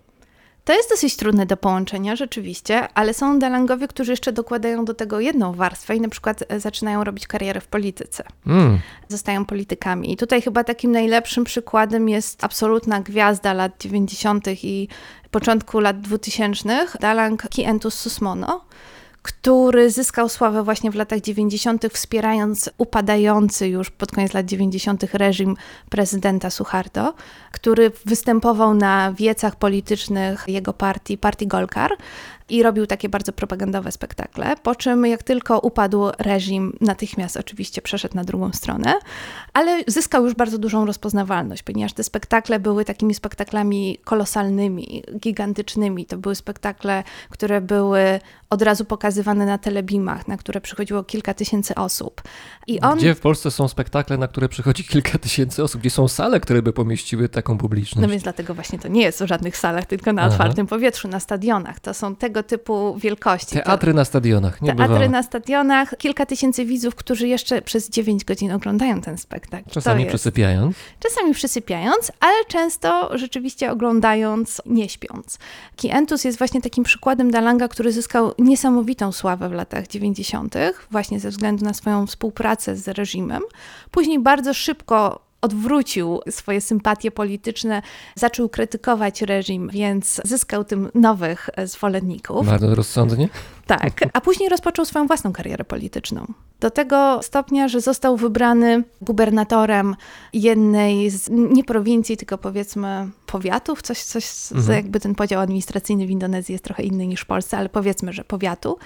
To jest dosyć trudne do połączenia, rzeczywiście, ale są dalangowie, którzy jeszcze dokładają do tego jedną warstwę i na przykład e, zaczynają robić karierę w polityce.
Mm.
zostają politykami. I tutaj chyba takim najlepszym przykładem jest absolutna gwiazda lat 90. i początku lat 2000, Dalang Kientus Susmono, który zyskał sławę właśnie w latach 90., wspierając upadający już pod koniec lat 90. reżim prezydenta Suharto, który występował na wiecach politycznych jego partii, partii Golkar. i robił takie bardzo propagandowe spektakle, po czym jak tylko upadł reżim, natychmiast oczywiście przeszedł na drugą stronę, ale zyskał już bardzo dużą rozpoznawalność, ponieważ te spektakle były takimi spektaklami kolosalnymi, gigantycznymi. To były spektakle, które były od razu pokazywane na telebimach, na które przychodziło kilka tysięcy osób. I on
Gdzie w Polsce są spektakle, na które przychodzi kilka tysięcy osób? Gdzie są sale, które by pomieściły taką publiczność?
No więc dlatego właśnie to nie jest w żadnych salach, tylko na
Aha.
otwartym powietrzu, na stadionach. To są tego typu wielkości. To-
Teatry na stadionach, nie
Teatry
bywało.
na stadionach, kilka tysięcy widzów, którzy jeszcze przez 9 godzin oglądają ten spektakl.
Czasami
to jest,
przysypiając.
Czasami przysypiając, ale często rzeczywiście oglądając, nie śpiąc. Kientus jest właśnie takim przykładem Dalanga, który zyskał niesamowitą sławę w latach 90., właśnie ze względu na swoją współpracę z reżimem. Później bardzo szybko odwrócił swoje sympatie polityczne, zaczął krytykować reżim, więc zyskał tym nowych zwolenników.
Bardzo rozsądnie.
Tak, a później rozpoczął swoją własną karierę polityczną. Do tego stopnia, że został wybrany gubernatorem jednej z, nie prowincji, tylko powiedzmy powiatów, coś, coś
Mhm.
jakby ten podział administracyjny w Indonezji jest trochę inny niż w Polsce, ale powiedzmy, że powiatu.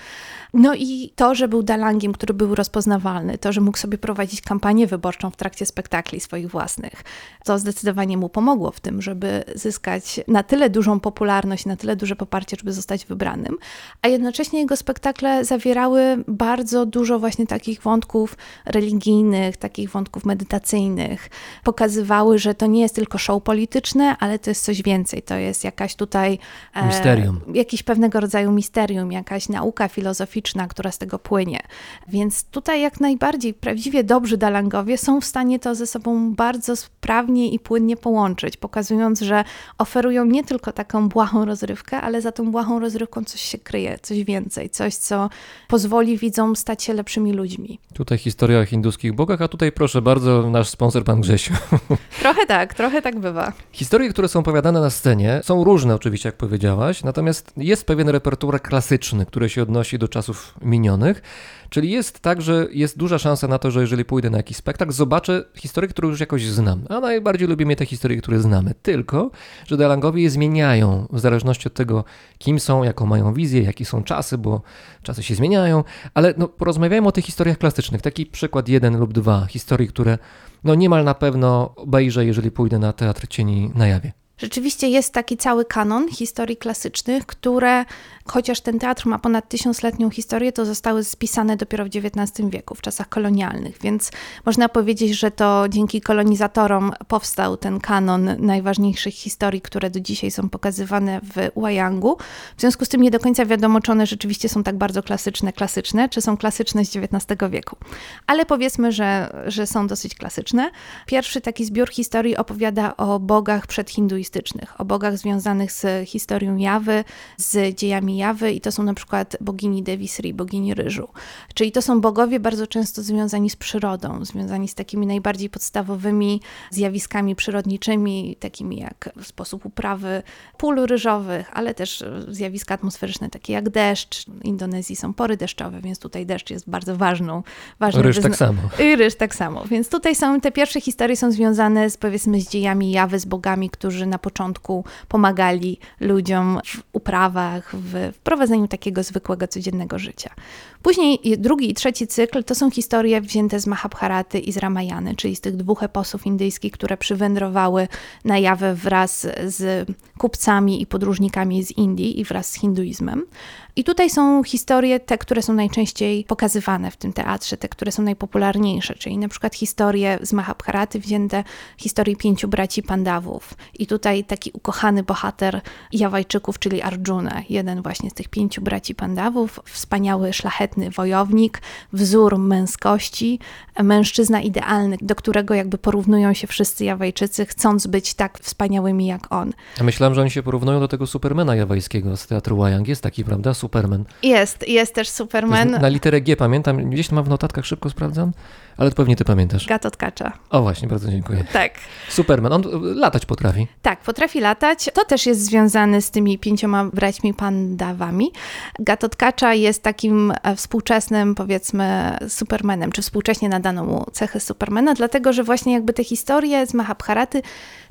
No i to, że był Dalangiem, który był rozpoznawalny, to, że mógł sobie prowadzić kampanię wyborczą w trakcie spektakli swoich własnych, to zdecydowanie mu pomogło w tym, żeby zyskać na tyle dużą popularność, na tyle duże poparcie, żeby zostać wybranym. A jednocześnie jego spektakle zawierały bardzo dużo właśnie takich wątków religijnych, takich wątków medytacyjnych. Pokazywały, że to nie jest tylko show polityczne, ale to jest coś więcej. To jest jakaś tutaj. e,
Misterium.
Jakiś pewnego rodzaju misterium, jakaś nauka filozoficzna, która z tego płynie. Więc tutaj jak najbardziej prawdziwie dobrzy dalangowie są w stanie to ze sobą bardzo sprawnie i płynnie połączyć, pokazując, że oferują nie tylko taką błahą rozrywkę, ale za tą błahą rozrywką coś się kryje, coś więcej, coś, co pozwoli widzom stać się lepszymi ludźmi.
Tutaj historia o hinduskich bogach, a tutaj proszę bardzo, nasz sponsor, pan Grzesiu.
Trochę tak, trochę tak bywa.
Historie, które są opowiadane na scenie, są różne oczywiście, jak powiedziałaś, natomiast jest pewien repertuar klasyczny, który się odnosi do czasów minionych, czyli jest tak, że jest duża szansa na to, że jeżeli pójdę na jakiś spektakl, zobaczę historię, którą już jakoś znam. A najbardziej lubimy te historie, które znamy. Tylko, że Delangowie je zmieniają w zależności od tego, kim są, jaką mają wizję, jakie są czasy, bo czasy się zmieniają, ale no, porozmawiajmy o tych historiach klasycznych. Taki przykład jeden lub dwa historii, które no niemal na pewno obejrzę, jeżeli pójdę na Teatr Cieni na Jawie.
Rzeczywiście jest taki cały kanon historii klasycznych, które, chociaż ten teatr ma ponad tysiącletnią historię, to zostały spisane dopiero w XIX wieku, w czasach kolonialnych, więc można powiedzieć, że to dzięki kolonizatorom powstał ten kanon najważniejszych historii, które do dzisiaj są pokazywane w Wayangu. W związku z tym nie do końca wiadomo, czy one rzeczywiście są tak bardzo klasyczne, klasyczne, czy są klasyczne z XIX wieku. Ale powiedzmy, że, że są dosyć klasyczne. Pierwszy taki zbiór historii opowiada o bogach o bogach związanych z historią Jawy, z dziejami Jawy i to są na przykład bogini Devi Sri, bogini ryżu. Czyli to są bogowie bardzo często związani z przyrodą, związani z takimi najbardziej podstawowymi zjawiskami przyrodniczymi, takimi jak sposób uprawy pól ryżowych, ale też zjawiska atmosferyczne, takie jak deszcz. W Indonezji są pory deszczowe, więc tutaj deszcz jest bardzo ważną, ważnym
Ryż tak samo.
i ryż tak samo. Więc tutaj są te pierwsze historie są związane z powiedzmy z dziejami Jawy, z bogami, którzy na początku pomagali ludziom w uprawach, w wprowadzeniu takiego zwykłego, codziennego życia. Później drugi i trzeci cykl to są historie wzięte z Mahabharaty i z Ramayany, czyli z tych dwóch eposów indyjskich, które przywędrowały na Jawę wraz z kupcami i podróżnikami z Indii i wraz z hinduizmem. I tutaj są historie, te, które są najczęściej pokazywane w tym teatrze, te, które są najpopularniejsze, czyli na przykład historie z Mahabharaty wzięte, historii pięciu braci Pandawów. I tutaj taki ukochany bohater Jawajczyków, czyli Arjuna, jeden właśnie z tych pięciu braci Pandawów, wspaniały, szlachetny wojownik, wzór męskości, mężczyzna idealny, do którego jakby porównują się wszyscy Jawajczycy, chcąc być tak wspaniałymi jak on.
Ja myślałem, że oni się porównują do tego Supermana jawajskiego z teatru Wayang. Jest taki, prawda? Superman.
Jest, jest też Superman.
jest Na literę G pamiętam, gdzieś to mam w notatkach, szybko sprawdzam, ale to pewnie ty pamiętasz.
Gatot Kacza.
O właśnie, bardzo dziękuję.
Tak.
Superman, on y, latać potrafi.
Tak, potrafi latać. To też jest związane z tymi pięcioma braćmi pandawami. Gatotkacza jest takim e, współczesnym, powiedzmy, Supermanem, czy współcześnie nadano mu cechy Supermana, dlatego że właśnie jakby te historie z Mahabharaty,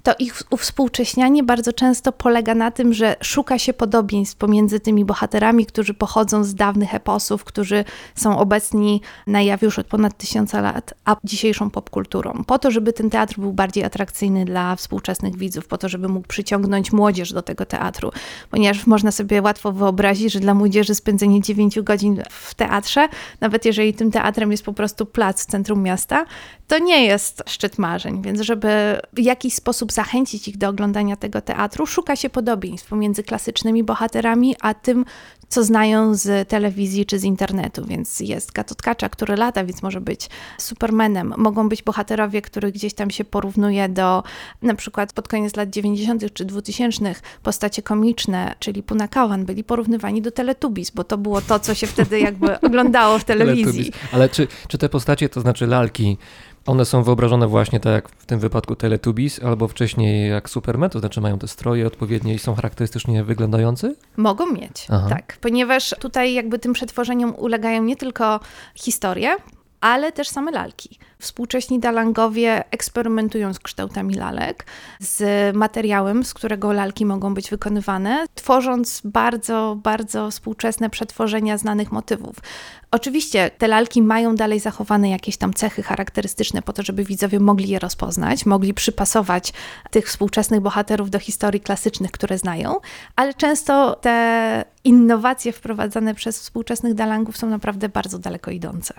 to ich uwspółcześnianie bardzo często polega na tym, że szuka się podobieństw pomiędzy tymi bohaterami twórcami, którzy pochodzą z dawnych eposów, którzy są obecni na jawie już od ponad tysiąca lat, a dzisiejszą popkulturą. Po to, żeby ten teatr był bardziej atrakcyjny dla współczesnych widzów, po to, żeby mógł przyciągnąć młodzież do tego teatru. Ponieważ można sobie łatwo wyobrazić, że dla młodzieży spędzenie 9 godzin w teatrze, nawet jeżeli tym teatrem jest po prostu plac w centrum miasta, to nie jest szczyt marzeń. Więc żeby w jakiś sposób zachęcić ich do oglądania tego teatru, szuka się podobieństw pomiędzy klasycznymi bohaterami, a tym, co znają z telewizji czy z internetu. Więc jest Gatotkacza, który lata, więc może być Supermanem. Mogą być bohaterowie, których gdzieś tam się porównuje do na przykład pod koniec lat 90. czy 2000 postacie komiczne, czyli Punakawan, byli porównywani do Teletubbies, bo to było to, co się wtedy jakby oglądało w telewizji.
Ale czy, czy te postacie, to znaczy lalki, one są wyobrażone właśnie tak jak w tym wypadku Teletubbies, albo wcześniej jak Superman, to znaczy mają te stroje odpowiednie i są charakterystycznie wyglądające?
Mogą mieć,
Aha.
tak. Ponieważ tutaj jakby tym przetworzeniom ulegają nie tylko historie, ale też same lalki. Współcześni dalangowie eksperymentują z kształtami lalek, z materiałem, z którego lalki mogą być wykonywane, tworząc bardzo, bardzo współczesne przetworzenia znanych motywów. Oczywiście te lalki mają dalej zachowane jakieś tam cechy charakterystyczne po to, żeby widzowie mogli je rozpoznać, mogli przypasować tych współczesnych bohaterów do historii klasycznych, które znają, ale często te innowacje wprowadzane przez współczesnych dalangów są naprawdę bardzo daleko idące.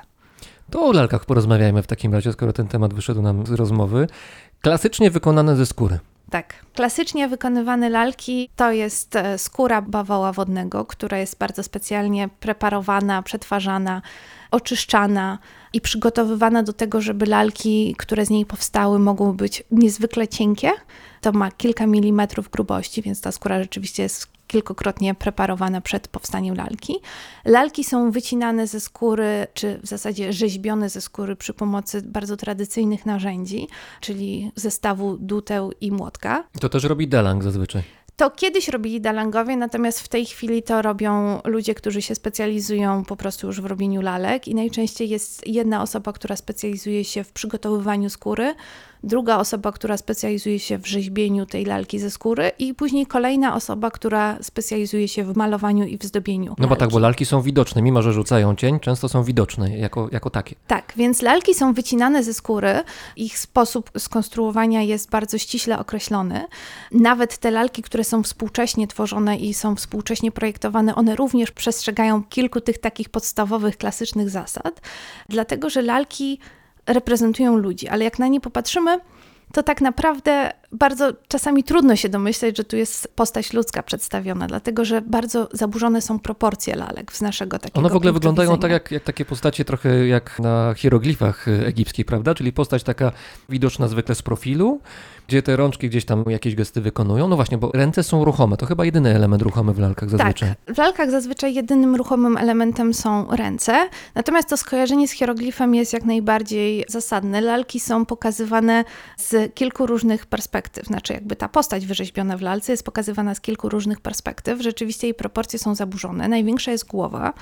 To o lalkach porozmawiajmy w takim razie, skoro ten temat wyszedł nam z rozmowy. Klasycznie wykonane ze skóry.
Tak. Klasycznie wykonywane lalki to jest e, skóra bawoła wodnego, która jest bardzo specjalnie preparowana, przetwarzana, oczyszczana i przygotowywana do tego, żeby lalki, które z niej powstały, mogły być niezwykle cienkie. To ma kilka milimetrów grubości, więc ta skóra rzeczywiście jest kilkukrotnie preparowana przed powstaniem lalki. Lalki są wycinane ze skóry, czy w zasadzie rzeźbione ze skóry przy pomocy bardzo tradycyjnych narzędzi, czyli zestawu duteł i młotka.
To też robi Delang zazwyczaj.
To kiedyś robili dalangowie, natomiast w tej chwili to robią ludzie, którzy się specjalizują po prostu już w robieniu lalek i najczęściej jest jedna osoba, która specjalizuje się w przygotowywaniu skóry, druga osoba, która specjalizuje się w rzeźbieniu tej lalki ze skóry i później kolejna osoba, która specjalizuje się w malowaniu i w zdobieniu.
No bo tak, bo lalki są widoczne, mimo że rzucają cień, często są widoczne jako, jako takie.
Tak, więc lalki są wycinane ze skóry. Ich sposób skonstruowania jest bardzo ściśle określony. Nawet te lalki, które są współcześnie tworzone i są współcześnie projektowane, one również przestrzegają kilku tych takich podstawowych, klasycznych zasad, dlatego że lalki reprezentują ludzi, ale jak na nie popatrzymy, to tak naprawdę bardzo czasami trudno się domyśleć, że tu jest postać ludzka przedstawiona, dlatego że bardzo zaburzone są proporcje lalek z naszego takiego
One w ogóle wyglądają
widzenia.
tak jak, jak takie postacie trochę jak na hieroglifach y, egipskich, prawda? Czyli postać taka widoczna zwykle z profilu, gdzie te rączki gdzieś tam jakieś gesty wykonują. No właśnie, bo ręce są ruchome. To chyba jedyny element ruchomy w lalkach zazwyczaj.
Tak, w lalkach zazwyczaj jedynym ruchomym elementem są ręce, natomiast to skojarzenie z hieroglifem jest jak najbardziej zasadne. Lalki są pokazywane z kilku różnych perspektyw, znaczy jakby ta postać wyrzeźbiona w lalce jest pokazywana z kilku różnych perspektyw. Rzeczywiście jej proporcje są zaburzone. Największa jest głowa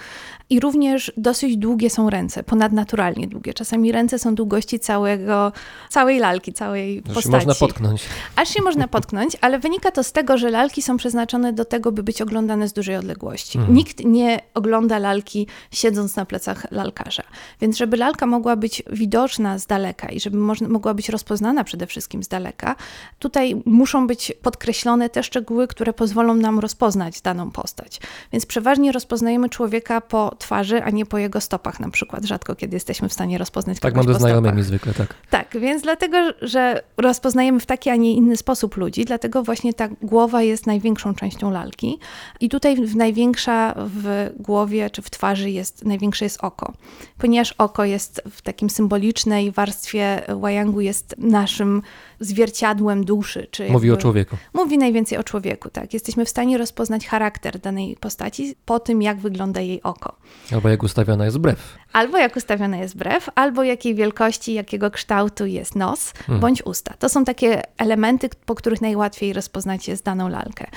i również dosyć długie są ręce, ponadnaturalnie długie. Czasami ręce są długości całego, całej lalki, całej
się
postaci.
można potknąć.
Aż się można potknąć, ale wynika to z tego, że lalki są przeznaczone do tego, by być oglądane z dużej odległości.
Mhm.
Nikt nie ogląda lalki siedząc na plecach lalkarza. Więc żeby lalka mogła być widoczna z daleka i żeby można, mogła być rozpoznana przede wszystkim z daleka, tutaj muszą być podkreślone te szczegóły, które pozwolą nam rozpoznać daną postać. Więc przeważnie rozpoznajemy człowieka po twarzy, a nie po jego stopach na przykład. Rzadko kiedy jesteśmy w stanie rozpoznać
Tak
kogoś
mam ze
po stopach.
znajomymi zwykle, tak.
Tak, więc dlatego, że rozpoznajemy w taki, a nie inny sposób ludzi, dlatego właśnie ta głowa jest największą częścią lalki. I tutaj w największa w głowie czy w twarzy jest, największe jest oko. Ponieważ oko jest w takim symbolicznej warstwie łajangu jest naszym zwierciadłem duszy. Czy
Mówi o człowieku.
Mówi najwięcej o człowieku, tak. Jesteśmy w stanie rozpoznać charakter danej postaci po tym, jak wygląda jej oko.
Albo jak ustawiona jest brew.
Albo jak ustawione jest brew, albo jakiej wielkości, jakiego kształtu jest nos, bądź usta. To są takie elementy, po których najłatwiej rozpoznać jest daną lalkę.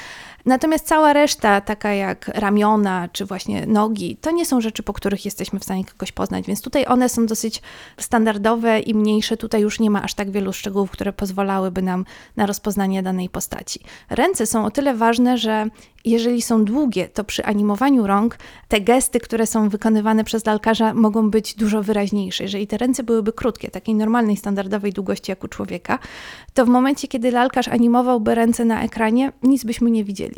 Natomiast cała reszta, taka jak ramiona czy właśnie nogi, to nie są rzeczy, po których jesteśmy w stanie kogoś poznać, więc tutaj one są dosyć standardowe i mniejsze. Tutaj już nie ma aż tak wielu szczegółów, które pozwalałyby nam na rozpoznanie danej postaci. Ręce są o tyle ważne, że jeżeli są długie, to przy animowaniu rąk te gesty, które są wykonywane przez lalkarza, mogą być dużo wyraźniejsze. Jeżeli te ręce byłyby krótkie, takiej normalnej, standardowej długości jak u człowieka, to w momencie, kiedy lalkarz animowałby ręce na ekranie, nic byśmy nie widzieli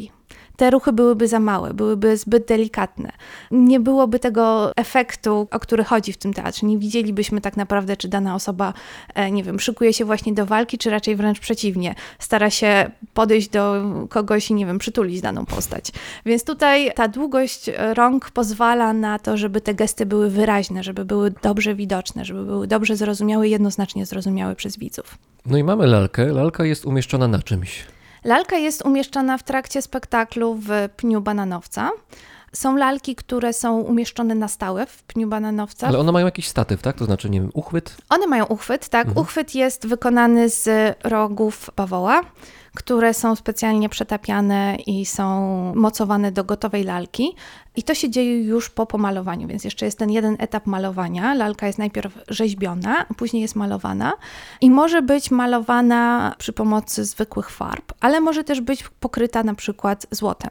te ruchy byłyby za małe, byłyby zbyt delikatne. Nie byłoby tego efektu, o który chodzi w tym teatrze. Nie widzielibyśmy tak naprawdę, czy dana osoba, e, nie wiem, szykuje się właśnie do walki, czy raczej wręcz przeciwnie. Stara się podejść do kogoś i, nie wiem, przytulić daną postać. Więc tutaj ta długość rąk pozwala na to, żeby te gesty były wyraźne, żeby były dobrze widoczne, żeby były dobrze zrozumiałe, jednoznacznie zrozumiałe przez widzów.
No i mamy lalkę. Lalka jest umieszczona na czymś.
Lalka jest umieszczana w trakcie spektaklu w pniu bananowca. Są lalki, które są umieszczone na stałe w pniu bananowca.
Ale one mają jakiś statyw, tak? To znaczy, nie wiem, uchwyt?
One mają uchwyt, tak. Uchwyt jest wykonany z rogów bawoła, które są specjalnie przetapiane i są mocowane do gotowej lalki. I to się dzieje już po pomalowaniu, więc jeszcze jest ten jeden etap malowania. Lalka jest najpierw rzeźbiona, później jest malowana i może być malowana przy pomocy zwykłych farb, ale może też być pokryta na przykład złotem.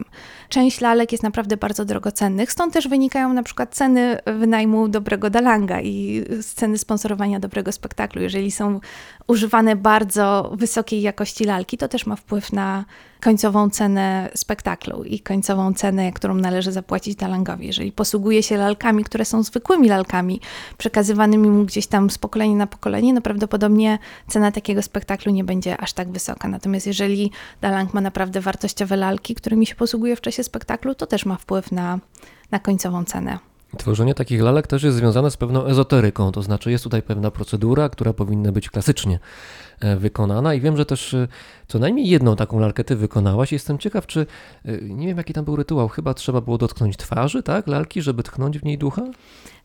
Część lalek jest naprawdę bardzo drogocennych, stąd też wynikają na przykład ceny wynajmu dobrego dalanga i ceny sponsorowania dobrego spektaklu. Jeżeli są używane bardzo wysokiej jakości lalki, to też ma wpływ na końcową cenę spektaklu i końcową cenę, którą należy zapłacić dalangowi. Jeżeli posługuje się lalkami, które są zwykłymi lalkami, przekazywanymi mu gdzieś tam z pokolenia na pokolenie, no prawdopodobnie cena takiego spektaklu nie będzie aż tak wysoka. Natomiast jeżeli dalang ma naprawdę wartościowe lalki, którymi się posługuje w czasie spektaklu, to też ma wpływ na, na końcową cenę.
Tworzenie takich lalek też jest związane z pewną ezoteryką, to znaczy jest tutaj pewna procedura, która powinna być klasycznie wykonana i wiem, że też e, co najmniej jedną taką lalkę ty wykonałaś. Jestem ciekaw, czy e, nie wiem jaki tam był rytuał, chyba trzeba było dotknąć twarzy, tak, lalki, żeby tchnąć w niej ducha?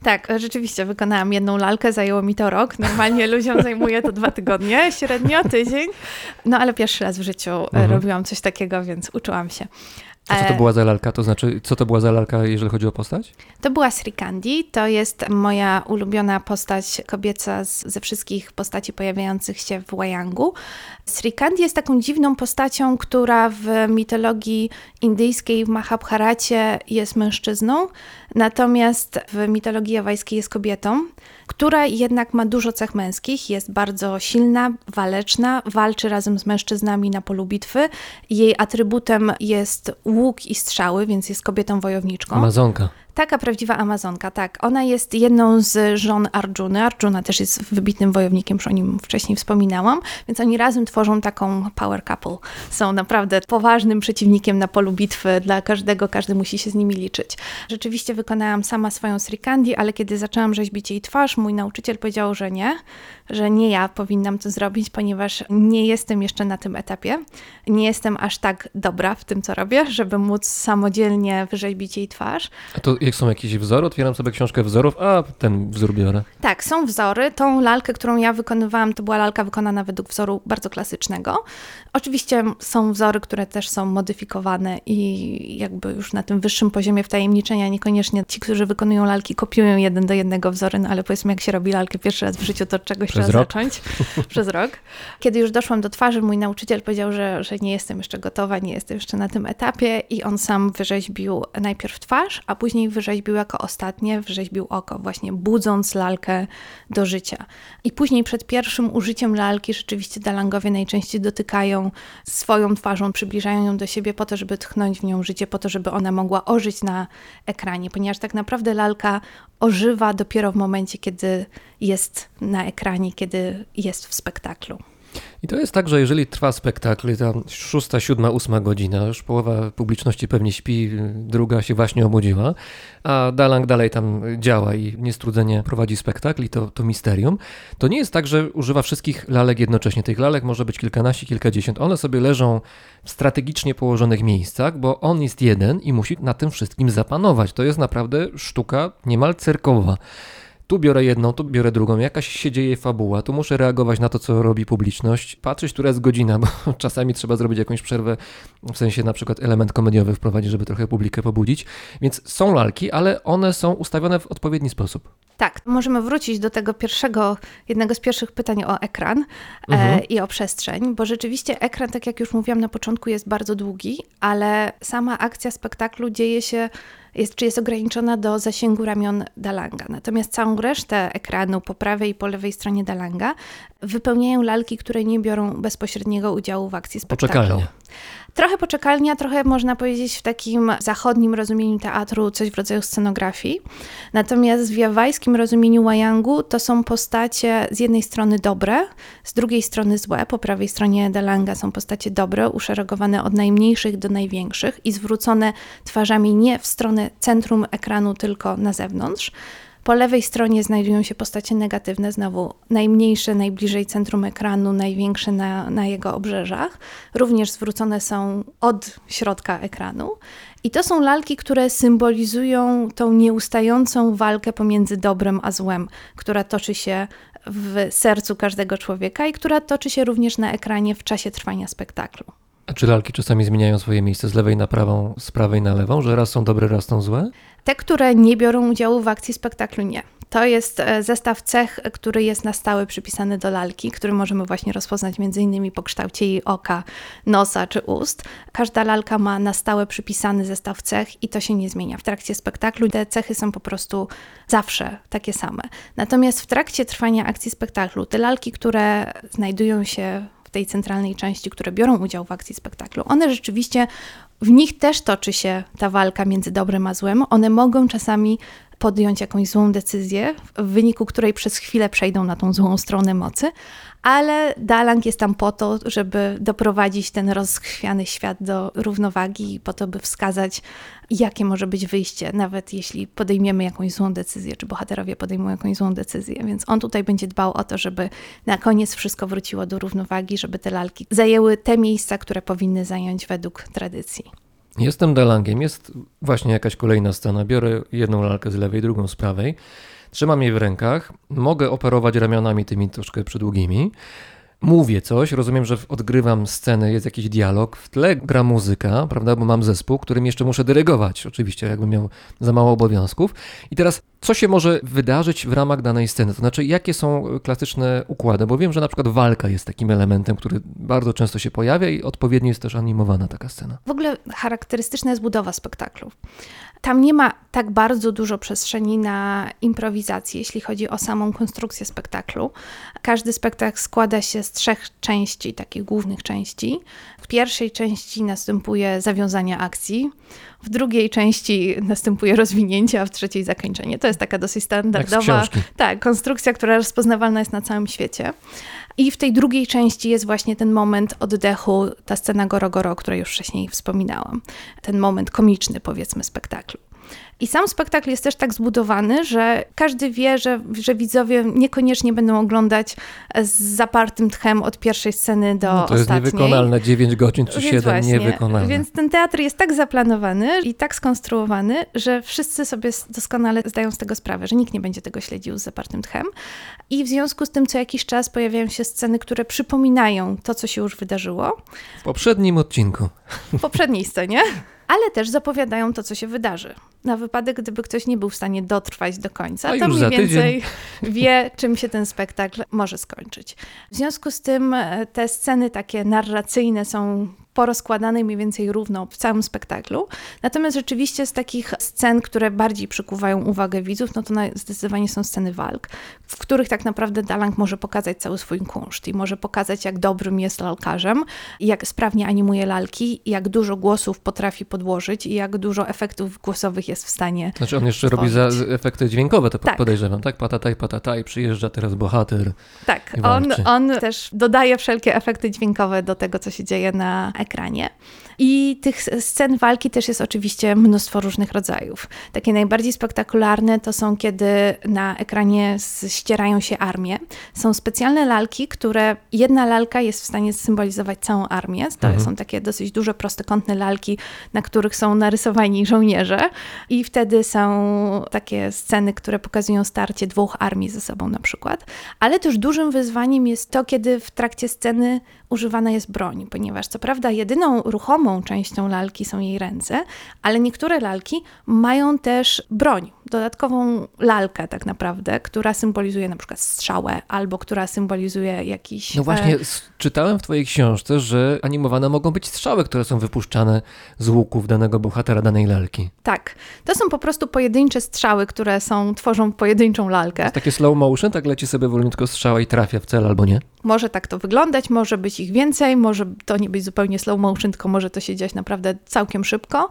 Tak, rzeczywiście wykonałam jedną lalkę, zajęło mi to rok. Normalnie ludziom zajmuje to dwa tygodnie, średnio tydzień. No ale pierwszy raz w życiu
Mhm.
robiłam coś takiego, więc uczyłam się.
A co to
E,
była za lalka? To znaczy, co to była za lalka, jeżeli chodzi o postać?
To była Srikandi, to jest moja ulubiona postać kobieca z, ze wszystkich postaci pojawiających się w Wayangu. Srikandi jest taką dziwną postacią, która w mitologii indyjskiej, w Mahabharacie jest mężczyzną, natomiast w mitologii jawajskiej jest kobietą, która jednak ma dużo cech męskich, jest bardzo silna, waleczna, walczy razem z mężczyznami na polu bitwy. Jej atrybutem jest łuk i strzały, więc jest kobietą wojowniczką.
Amazonka.
Taka prawdziwa Amazonka, tak. Ona jest jedną z żon Arjuny. Arjuna też jest wybitnym wojownikiem, już o nim wcześniej wspominałam, więc oni razem tworzą taką power couple. Są naprawdę poważnym przeciwnikiem na polu bitwy dla każdego, każdy musi się z nimi liczyć. Rzeczywiście wykonałam sama swoją Srikandi, ale kiedy zaczęłam rzeźbić jej twarz, mój nauczyciel powiedział, że nie, że nie ja powinnam to zrobić, ponieważ nie jestem jeszcze na tym etapie. Nie jestem aż tak dobra w tym, co robię, żeby móc samodzielnie wyrzeźbić jej twarz.
A to jak są jakieś wzory? Otwieram sobie książkę wzorów, a ten wzór biorę.
Tak, są wzory. Tą lalkę, którą ja wykonywałam, to była lalka wykonana według wzoru bardzo klasycznego. Oczywiście są wzory, które też są modyfikowane i jakby już na tym wyższym poziomie wtajemniczenia niekoniecznie ci, którzy wykonują lalki, kopiują jeden do jednego wzory, no ale powiedzmy, jak się robi lalkę pierwszy raz w życiu, to od czegoś
Przez
trzeba
rok.
zacząć. Przez rok. Kiedy już doszłam do twarzy, mój nauczyciel powiedział, że, że nie jestem jeszcze gotowa, nie jestem jeszcze na tym etapie i on sam wyrzeźbił najpierw twarz, a później wyrzeźbił jako ostatnie, wyrzeźbił oko, właśnie budząc lalkę do życia. I później przed pierwszym użyciem lalki rzeczywiście dalangowie najczęściej dotykają swoją twarzą, przybliżają ją do siebie po to, żeby tchnąć w nią życie, po to, żeby ona mogła ożyć na ekranie, ponieważ tak naprawdę lalka ożywa dopiero w momencie, kiedy jest na ekranie, kiedy jest w spektaklu.
I to jest tak, że jeżeli trwa spektakl, tam szósta, siódma, ósma godzina, już połowa publiczności pewnie śpi, druga się właśnie obudziła, a Dalang dalej tam działa i niestrudzenie prowadzi spektakl i to, to misterium, to nie jest tak, że używa wszystkich lalek jednocześnie. Tych lalek może być kilkanaście, kilkadziesiąt. One sobie leżą w strategicznie położonych miejscach, bo on jest jeden i musi na tym wszystkim zapanować. To jest naprawdę sztuka niemal cyrkowa. Tu biorę jedną, tu biorę drugą, jakaś się dzieje fabuła, tu muszę reagować na to, co robi publiczność, patrzeć, która jest godzina, bo czasami trzeba zrobić jakąś przerwę, w sensie na przykład element komediowy wprowadzić, żeby trochę publikę pobudzić. Więc są lalki, ale one są ustawione w odpowiedni sposób.
Tak, możemy wrócić do tego pierwszego, jednego z pierwszych pytań o ekran
Mhm.
e, i o przestrzeń, bo rzeczywiście ekran, tak jak już mówiłam na początku, jest bardzo długi, ale sama akcja spektaklu dzieje się, jest, czy jest ograniczona do zasięgu ramion Dalanga. Natomiast całą resztę ekranu po prawej i po lewej stronie Dalanga wypełniają lalki, które nie biorą bezpośredniego udziału w akcji spektaklu.
Poczekalnia.
Trochę poczekalnia, trochę można powiedzieć w takim zachodnim rozumieniu teatru, coś w rodzaju scenografii. Natomiast w jawajskim rozumieniu wayangu to są postacie z jednej strony dobre, z drugiej strony złe. Po prawej stronie Dalanga są postacie dobre, uszeregowane od najmniejszych do największych i zwrócone twarzami nie w stronę centrum ekranu, tylko na zewnątrz. Po lewej stronie znajdują się postacie negatywne, znowu najmniejsze, najbliżej centrum ekranu, największe na, na jego obrzeżach. Również zwrócone są od środka ekranu. I to są lalki, które symbolizują tą nieustającą walkę pomiędzy dobrem a złem, która toczy się w sercu każdego człowieka i która toczy się również na ekranie w czasie trwania spektaklu.
A czy lalki czasami zmieniają swoje miejsce z lewej na prawą, z prawej na lewą, że raz są dobre, raz są złe?
Te, które nie biorą udziału w akcji spektaklu, nie. To jest e, zestaw cech, który jest na stałe przypisany do lalki, który możemy właśnie rozpoznać między innymi po kształcie jej oka, nosa czy ust. Każda lalka ma na stałe przypisany zestaw cech i to się nie zmienia. W trakcie spektaklu te cechy są po prostu zawsze takie same. Natomiast w trakcie trwania akcji spektaklu te lalki, które znajdują się tej centralnej części, które biorą udział w akcji spektaklu, one rzeczywiście w nich też toczy się ta walka między dobrem a złem. One mogą czasami podjąć jakąś złą decyzję, w wyniku której przez chwilę przejdą na tą złą stronę mocy, ale Dalang jest tam po to, żeby doprowadzić ten rozchwiany świat do równowagi i po to, by wskazać, jakie może być wyjście, nawet jeśli podejmiemy jakąś złą decyzję, czy bohaterowie podejmują jakąś złą decyzję. Więc on tutaj będzie dbał o to, żeby na koniec wszystko wróciło do równowagi, żeby te lalki zajęły te miejsca, które powinny zająć według tradycji.
Jestem Dalangiem, jest właśnie jakaś kolejna scena. Biorę jedną lalkę z lewej, drugą z prawej. Trzymam je w rękach. Mogę operować ramionami tymi troszkę przydługimi. Mówię coś, rozumiem, że odgrywam scenę, jest jakiś dialog, w tle gra muzyka, prawda, bo mam zespół, którym jeszcze muszę dyrygować, oczywiście, jakbym miał za mało obowiązków. I teraz, co się może wydarzyć w ramach danej sceny? To znaczy, jakie są klasyczne układy? Bo wiem, że na przykład walka jest takim elementem, który bardzo często się pojawia i odpowiednio jest też animowana taka scena.
W ogóle charakterystyczna jest budowa spektaklu. Tam nie ma tak bardzo dużo przestrzeni na improwizację, jeśli chodzi o samą konstrukcję spektaklu. Każdy spektakl składa się z trzech części, takich głównych części. W pierwszej części następuje zawiązanie akcji, w drugiej części następuje rozwinięcie, a w trzeciej zakończenie. To jest taka dosyć standardowa tak, konstrukcja, która rozpoznawalna jest na całym świecie. I w tej drugiej części jest właśnie ten moment oddechu, ta scena Goro Goro, o której już wcześniej wspominałam. Ten moment komiczny, powiedzmy, spektaklu. I sam spektakl jest też tak zbudowany, że każdy wie, że, że widzowie niekoniecznie będą oglądać z zapartym tchem od pierwszej sceny do
No to jest
ostatniej.
niewykonalne, 9 godzin czy
Więc
7
właśnie,
niewykonalne.
Więc ten teatr jest tak zaplanowany i tak skonstruowany, że wszyscy sobie doskonale zdają z tego sprawę, że nikt nie będzie tego śledził z zapartym tchem. I w związku z tym co jakiś czas pojawiają się sceny, które przypominają to, co się już wydarzyło
W poprzednim odcinku.
w poprzedniej scenie, ale też zapowiadają to, co się wydarzy. Na wypadek, gdyby ktoś nie był w stanie dotrwać do końca,
A
to
już
mniej więcej wie, czym się ten spektakl może skończyć. W związku z tym e, te sceny takie narracyjne są porozkładane mniej więcej równo w całym spektaklu. Natomiast rzeczywiście z takich scen, które bardziej przykuwają uwagę widzów, no to zdecydowanie są sceny walk, w których tak naprawdę Dalang może pokazać cały swój kunszt i może pokazać, jak dobrym jest lalkarzem, jak sprawnie animuje lalki, jak dużo głosów potrafi podłożyć i jak dużo efektów głosowych jest w stanie
Znaczy on jeszcze robi za efekty dźwiękowe, to
Tak.
podejrzewam, tak? Patataj, patataj, przyjeżdża teraz bohater.
Tak, on, on też dodaje wszelkie efekty dźwiękowe do tego, co się dzieje na ekranie. I tych scen walki też jest oczywiście mnóstwo różnych rodzajów. Takie najbardziej spektakularne to są, kiedy na ekranie ścierają się armie. Są specjalne lalki, które jedna lalka jest w stanie symbolizować całą armię. To
Mhm.
są takie dosyć duże, prostokątne lalki, na których są narysowani żołnierze. I wtedy są takie sceny, które pokazują starcie dwóch armii ze sobą na przykład. Ale też dużym wyzwaniem jest to, kiedy w trakcie sceny używana jest broń, ponieważ co prawda jedyną ruchomą częścią lalki są jej ręce, ale niektóre lalki mają też broń, dodatkową lalkę tak naprawdę, która symbolizuje na przykład strzałę albo która symbolizuje jakiś...
No właśnie,
e,
s- czytałem w twojej książce, że animowane mogą być strzały, które są wypuszczane z łuków danego bohatera, danej lalki.
Tak, to są po prostu pojedyncze strzały, które są, tworzą pojedynczą lalkę.
Takie slow motion, tak leci sobie wolniutko strzała i trafia w cel albo nie.
Może tak to wyglądać, może być ich więcej, może to nie być zupełnie slow motion, tylko może to się dziać naprawdę całkiem szybko.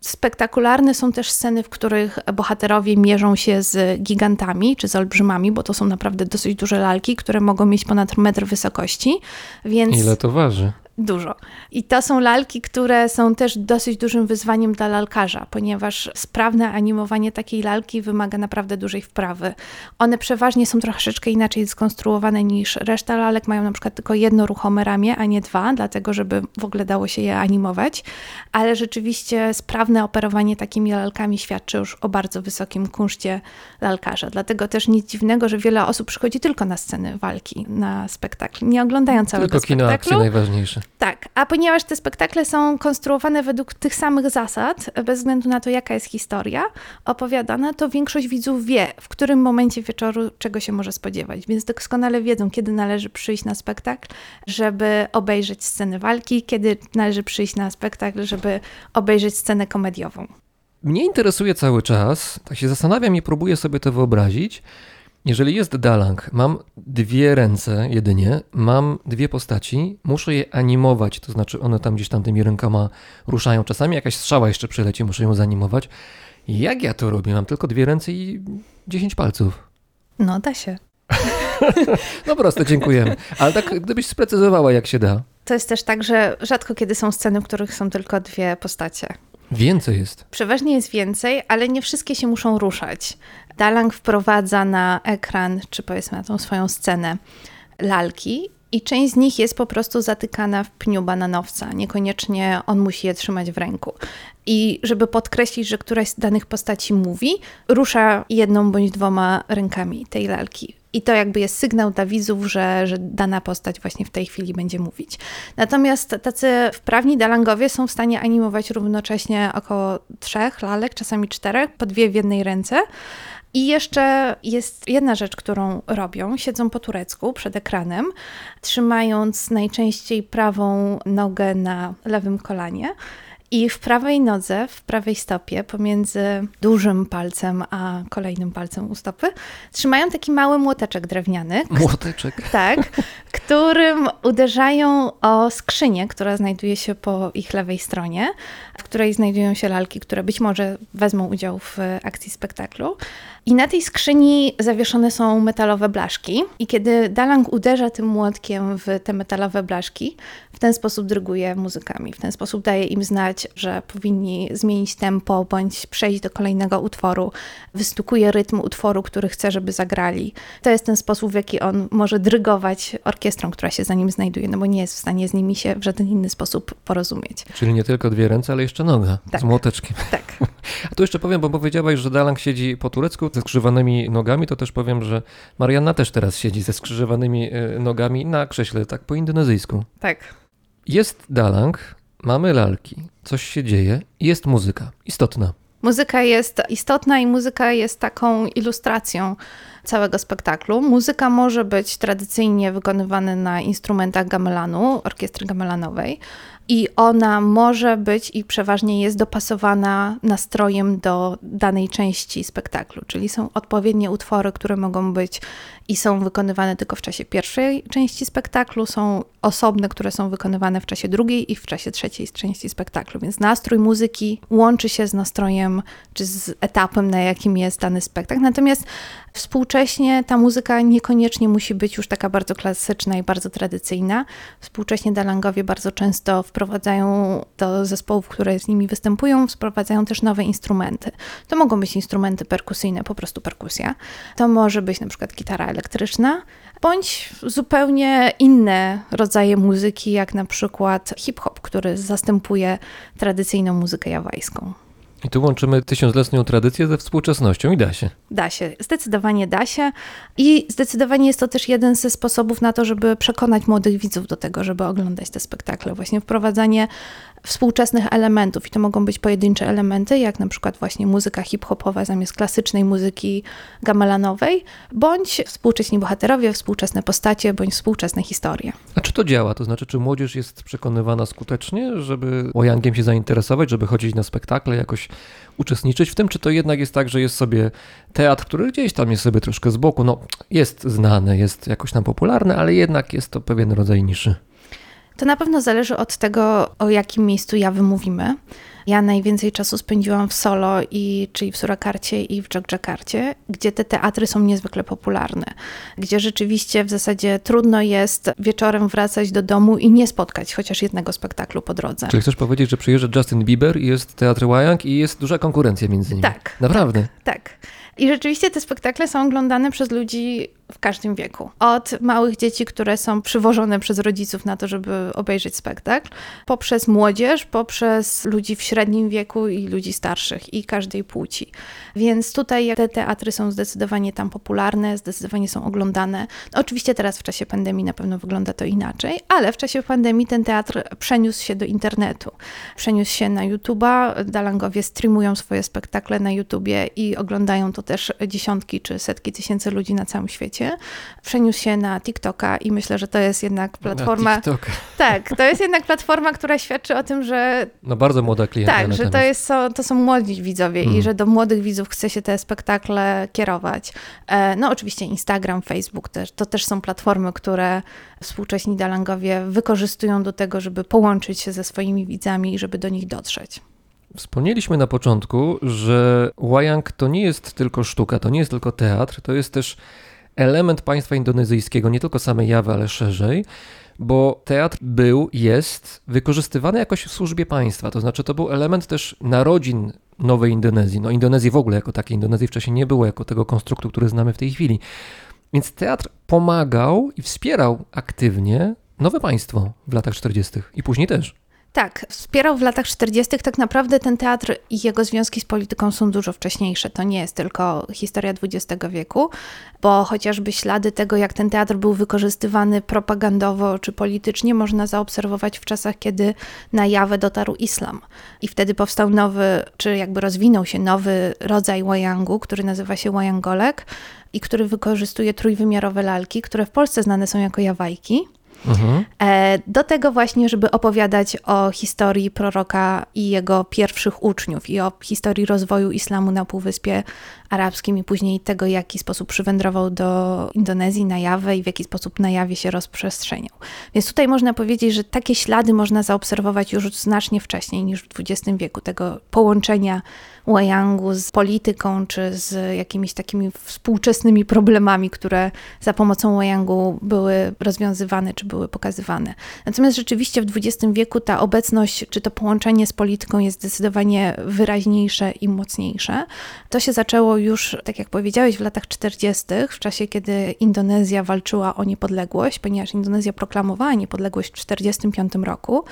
Spektakularne są też sceny, w których bohaterowie mierzą się z gigantami czy z olbrzymami, bo to są naprawdę dosyć duże lalki, które mogą mieć ponad metr wysokości, więc
Ile to waży?
Dużo. I to są lalki, które są też dosyć dużym wyzwaniem dla lalkarza, ponieważ sprawne animowanie takiej lalki wymaga naprawdę dużej wprawy. One przeważnie są troszeczkę inaczej skonstruowane niż reszta lalek. Mają na przykład tylko jedno ruchome ramię, a nie dwa, dlatego żeby w ogóle dało się je animować. Ale rzeczywiście sprawne operowanie takimi lalkami świadczy już o bardzo wysokim kunszcie lalkarza. Dlatego też nic dziwnego, że wiele osób przychodzi tylko na sceny walki, na spektakl, nie oglądają całego
Tylko kino
spektaklu.
akcji najważniejsze.
Tak, a ponieważ te spektakle są konstruowane według tych samych zasad, bez względu na to, jaka jest historia opowiadana, to większość widzów wie, w którym momencie wieczoru czego się może spodziewać. Więc doskonale wiedzą, kiedy należy przyjść na spektakl, żeby obejrzeć scenę walki, kiedy należy przyjść na spektakl, żeby obejrzeć scenę komediową.
Mnie interesuje cały czas, tak się zastanawiam i próbuję sobie to wyobrazić. Jeżeli jest Dalang, mam dwie ręce jedynie, mam dwie postaci, muszę je animować, to znaczy one tam gdzieś tam tymi rękoma ruszają. Czasami jakaś strzała jeszcze przyleci, muszę ją zanimować. Jak ja to robię? Mam tylko dwie ręce i 10 palców.
No, da się.
No proste, dziękujemy. Ale tak gdybyś sprecyzowała, jak się da.
To jest też tak, że rzadko kiedy są sceny, w których są tylko dwie postacie.
Więcej jest.
Przeważnie jest więcej, ale nie wszystkie się muszą ruszać. Dalang wprowadza na ekran, czy powiedzmy na tą swoją scenę, lalki i część z nich jest po prostu zatykana w pniu bananowca. Niekoniecznie on musi je trzymać w ręku. I żeby podkreślić, że któraś z danych postaci mówi, rusza jedną bądź dwoma rękami tej lalki. I to jakby jest sygnał dla widzów, że, że dana postać właśnie w tej chwili będzie mówić. Natomiast tacy wprawni dalangowie są w stanie animować równocześnie około trzech lalek, czasami czterech, po dwie w jednej ręce. I jeszcze jest jedna rzecz, którą robią. Siedzą po turecku przed ekranem, trzymając najczęściej prawą nogę na lewym kolanie. I w prawej nodze, w prawej stopie, pomiędzy dużym palcem a kolejnym palcem u stopy, trzymają taki mały młoteczek drewniany,
Młoteczek.
tak, którym uderzają o skrzynię, która znajduje się po ich lewej stronie, w której znajdują się lalki, które być może wezmą udział w akcji spektaklu. I na tej skrzyni zawieszone są metalowe blaszki. I kiedy Dalang uderza tym młotkiem w te metalowe blaszki, w ten sposób dryguje muzykami. W ten sposób daje im znać, że powinni zmienić tempo bądź przejść do kolejnego utworu. Wystukuje rytm utworu, który chce, żeby zagrali. To jest ten sposób, w jaki on może drygować orkiestrą, która się za nim znajduje, no bo nie jest w stanie z nimi się w żaden inny sposób porozumieć.
Czyli nie tylko dwie ręce, ale jeszcze noga
Tak.
z młoteczkiem.
Tak.
A tu jeszcze powiem, bo powiedziałaś, że Dalang siedzi po turecku ze skrzyżowanymi nogami, to też powiem, że Marianna też teraz siedzi ze skrzyżowanymi e, nogami na krześle, tak po indonezyjsku.
Tak.
Jest Dalang, mamy lalki, coś się dzieje jest muzyka. Istotna.
Muzyka jest istotna i muzyka jest taką ilustracją całego spektaklu. Muzyka może być tradycyjnie wykonywana na instrumentach gamelanu, orkiestry gamelanowej. I ona może być i przeważnie jest dopasowana nastrojem do danej części spektaklu, czyli są odpowiednie utwory, które mogą być i są wykonywane tylko w czasie pierwszej części spektaklu, są osobne, które są wykonywane w czasie drugiej i w czasie trzeciej części spektaklu. Więc nastrój muzyki łączy się z nastrojem czy z etapem, na jakim jest dany spektakl. Natomiast współcześnie ta muzyka niekoniecznie musi być już taka bardzo klasyczna i bardzo tradycyjna. Współcześnie dalangowie bardzo często wprowadzają do zespołów, które z nimi występują, wprowadzają też nowe instrumenty. To mogą być instrumenty perkusyjne, po prostu perkusja. To może być na przykład gitara elektryczna, bądź zupełnie inne rodzaje muzyki, jak na przykład hip-hop, który zastępuje tradycyjną muzykę jawajską.
I tu łączymy tysiącletnią tradycję ze współczesnością i da się.
Da się, zdecydowanie da się. I zdecydowanie jest to też jeden ze sposobów na to, żeby przekonać młodych widzów do tego, żeby oglądać te spektakle. Właśnie wprowadzanie współczesnych elementów. I to mogą być pojedyncze elementy, jak na przykład właśnie muzyka hip-hopowa zamiast klasycznej muzyki gamelanowej, bądź współcześni bohaterowie, współczesne postacie, bądź współczesne historie.
A czy to działa? To znaczy, czy młodzież jest przekonywana skutecznie, żeby Wojangiem się zainteresować, żeby chodzić na spektakle, jakoś uczestniczyć w tym, czy to jednak jest tak, że jest sobie teatr, który gdzieś tam jest sobie troszkę z boku, no jest znany, jest jakoś tam popularny, ale jednak jest to pewien rodzaj niszy.
To na pewno zależy od tego, o jakim miejscu ja wymówimy. Ja najwięcej czasu spędziłam w Solo, i, czyli w Surakarcie i w Jogjakarcie, gdzie te teatry są niezwykle popularne. Gdzie rzeczywiście w zasadzie trudno jest wieczorem wracać do domu i nie spotkać chociaż jednego spektaklu po drodze.
Czyli chcesz powiedzieć, że przyjeżdża Justin Bieber i jest teatr Wayang i jest duża konkurencja między nimi?
Tak.
Naprawdę?
Tak. I rzeczywiście te spektakle są oglądane przez ludzi w każdym wieku. Od małych dzieci, które są przywożone przez rodziców na to, żeby obejrzeć spektakl, poprzez młodzież, poprzez ludzi w średnim wieku i ludzi starszych i każdej płci. Więc tutaj te teatry są zdecydowanie tam popularne, zdecydowanie są oglądane. No, oczywiście teraz w czasie pandemii na pewno wygląda to inaczej, ale w czasie pandemii ten teatr przeniósł się do internetu. Przeniósł się na YouTube'a, Dalangowie streamują swoje spektakle na YouTubie i oglądają to też dziesiątki czy setki tysięcy ludzi na całym świecie. Przeniósł się na TikToka i myślę, że to jest jednak platforma. Tak, to jest jednak platforma, która świadczy o tym, że
No bardzo młoda klientka.
tak, że to, jest, są- to są młodzi widzowie i że do młodych widzów chce się te spektakle kierować. E, No oczywiście Instagram, Facebook też, to też są platformy, które współcześni dalangowie wykorzystują do tego, żeby połączyć się ze swoimi widzami i żeby do nich dotrzeć.
Wspomnieliśmy na początku, że Wayang to nie jest tylko sztuka, to nie jest tylko teatr, to jest też element państwa indonezyjskiego, nie tylko samej Jawy, ale szerzej, bo teatr był, jest wykorzystywany jakoś w służbie państwa, to znaczy to był element też narodzin nowej Indonezji, no Indonezji w ogóle jako takiej, Indonezji wcześniej nie było jako tego konstruktu, który znamy w tej chwili. Więc teatr pomagał i wspierał aktywnie nowe państwo w latach 40. i później też.
Tak, wspierał w latach 40. Tak naprawdę ten teatr i jego związki z polityką są dużo wcześniejsze. To nie jest tylko historia XX wieku, bo chociażby ślady tego, jak ten teatr był wykorzystywany propagandowo czy politycznie, można zaobserwować w czasach, kiedy na Jawę dotarł islam. I wtedy powstał nowy, czy jakby rozwinął się nowy rodzaj wayangu, który nazywa się wayangolek i który wykorzystuje trójwymiarowe lalki, które w Polsce znane są jako jawajki.
Mhm.
E, Do tego właśnie, żeby opowiadać o historii proroka i jego pierwszych uczniów i o historii rozwoju islamu na Półwyspie Arabskim i później tego, w jaki sposób przywędrował do Indonezji, na Jawę i w jaki sposób na Jawie się rozprzestrzeniał. Więc tutaj można powiedzieć, że takie ślady można zaobserwować już znacznie wcześniej niż w XX wieku, tego połączenia Wayangu z polityką czy z jakimiś takimi współczesnymi problemami, które za pomocą Wayangu były rozwiązywane czy były pokazywane. Natomiast rzeczywiście w XX wieku ta obecność czy to połączenie z polityką jest zdecydowanie wyraźniejsze i mocniejsze. To się zaczęło już, tak jak powiedziałeś, w latach 40., w czasie kiedy Indonezja walczyła o niepodległość, ponieważ Indonezja proklamowała niepodległość w 1945 roku,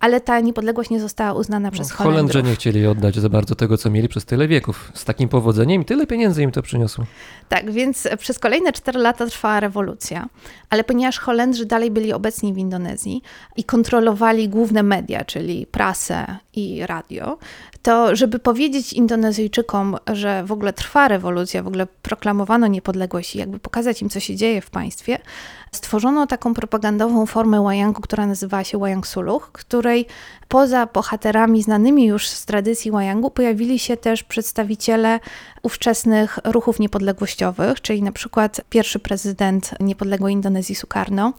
ale ta niepodległość nie została uznana przez Holendrów.
Holendrzy nie chcieli oddać za bardzo tego, co mieli przez tyle wieków. Z takim powodzeniem i tyle pieniędzy im to przyniosło.
Tak, więc przez kolejne 4 lata trwała rewolucja, ale ponieważ Holendrzy dalej byli obecni w Indonezji i kontrolowali główne media, czyli prasę i radio, to żeby powiedzieć Indonezyjczykom, że w ogóle trwa rewolucja, w ogóle proklamowano niepodległość i jakby pokazać im, co się dzieje w państwie, stworzono taką propagandową formę Wayangu, która nazywała się Wayang Suluh, której poza bohaterami znanymi już z tradycji Wayangu pojawili się też przedstawiciele ówczesnych ruchów niepodległościowych, czyli na przykład pierwszy prezydent niepodległej Indonezji Sukarno.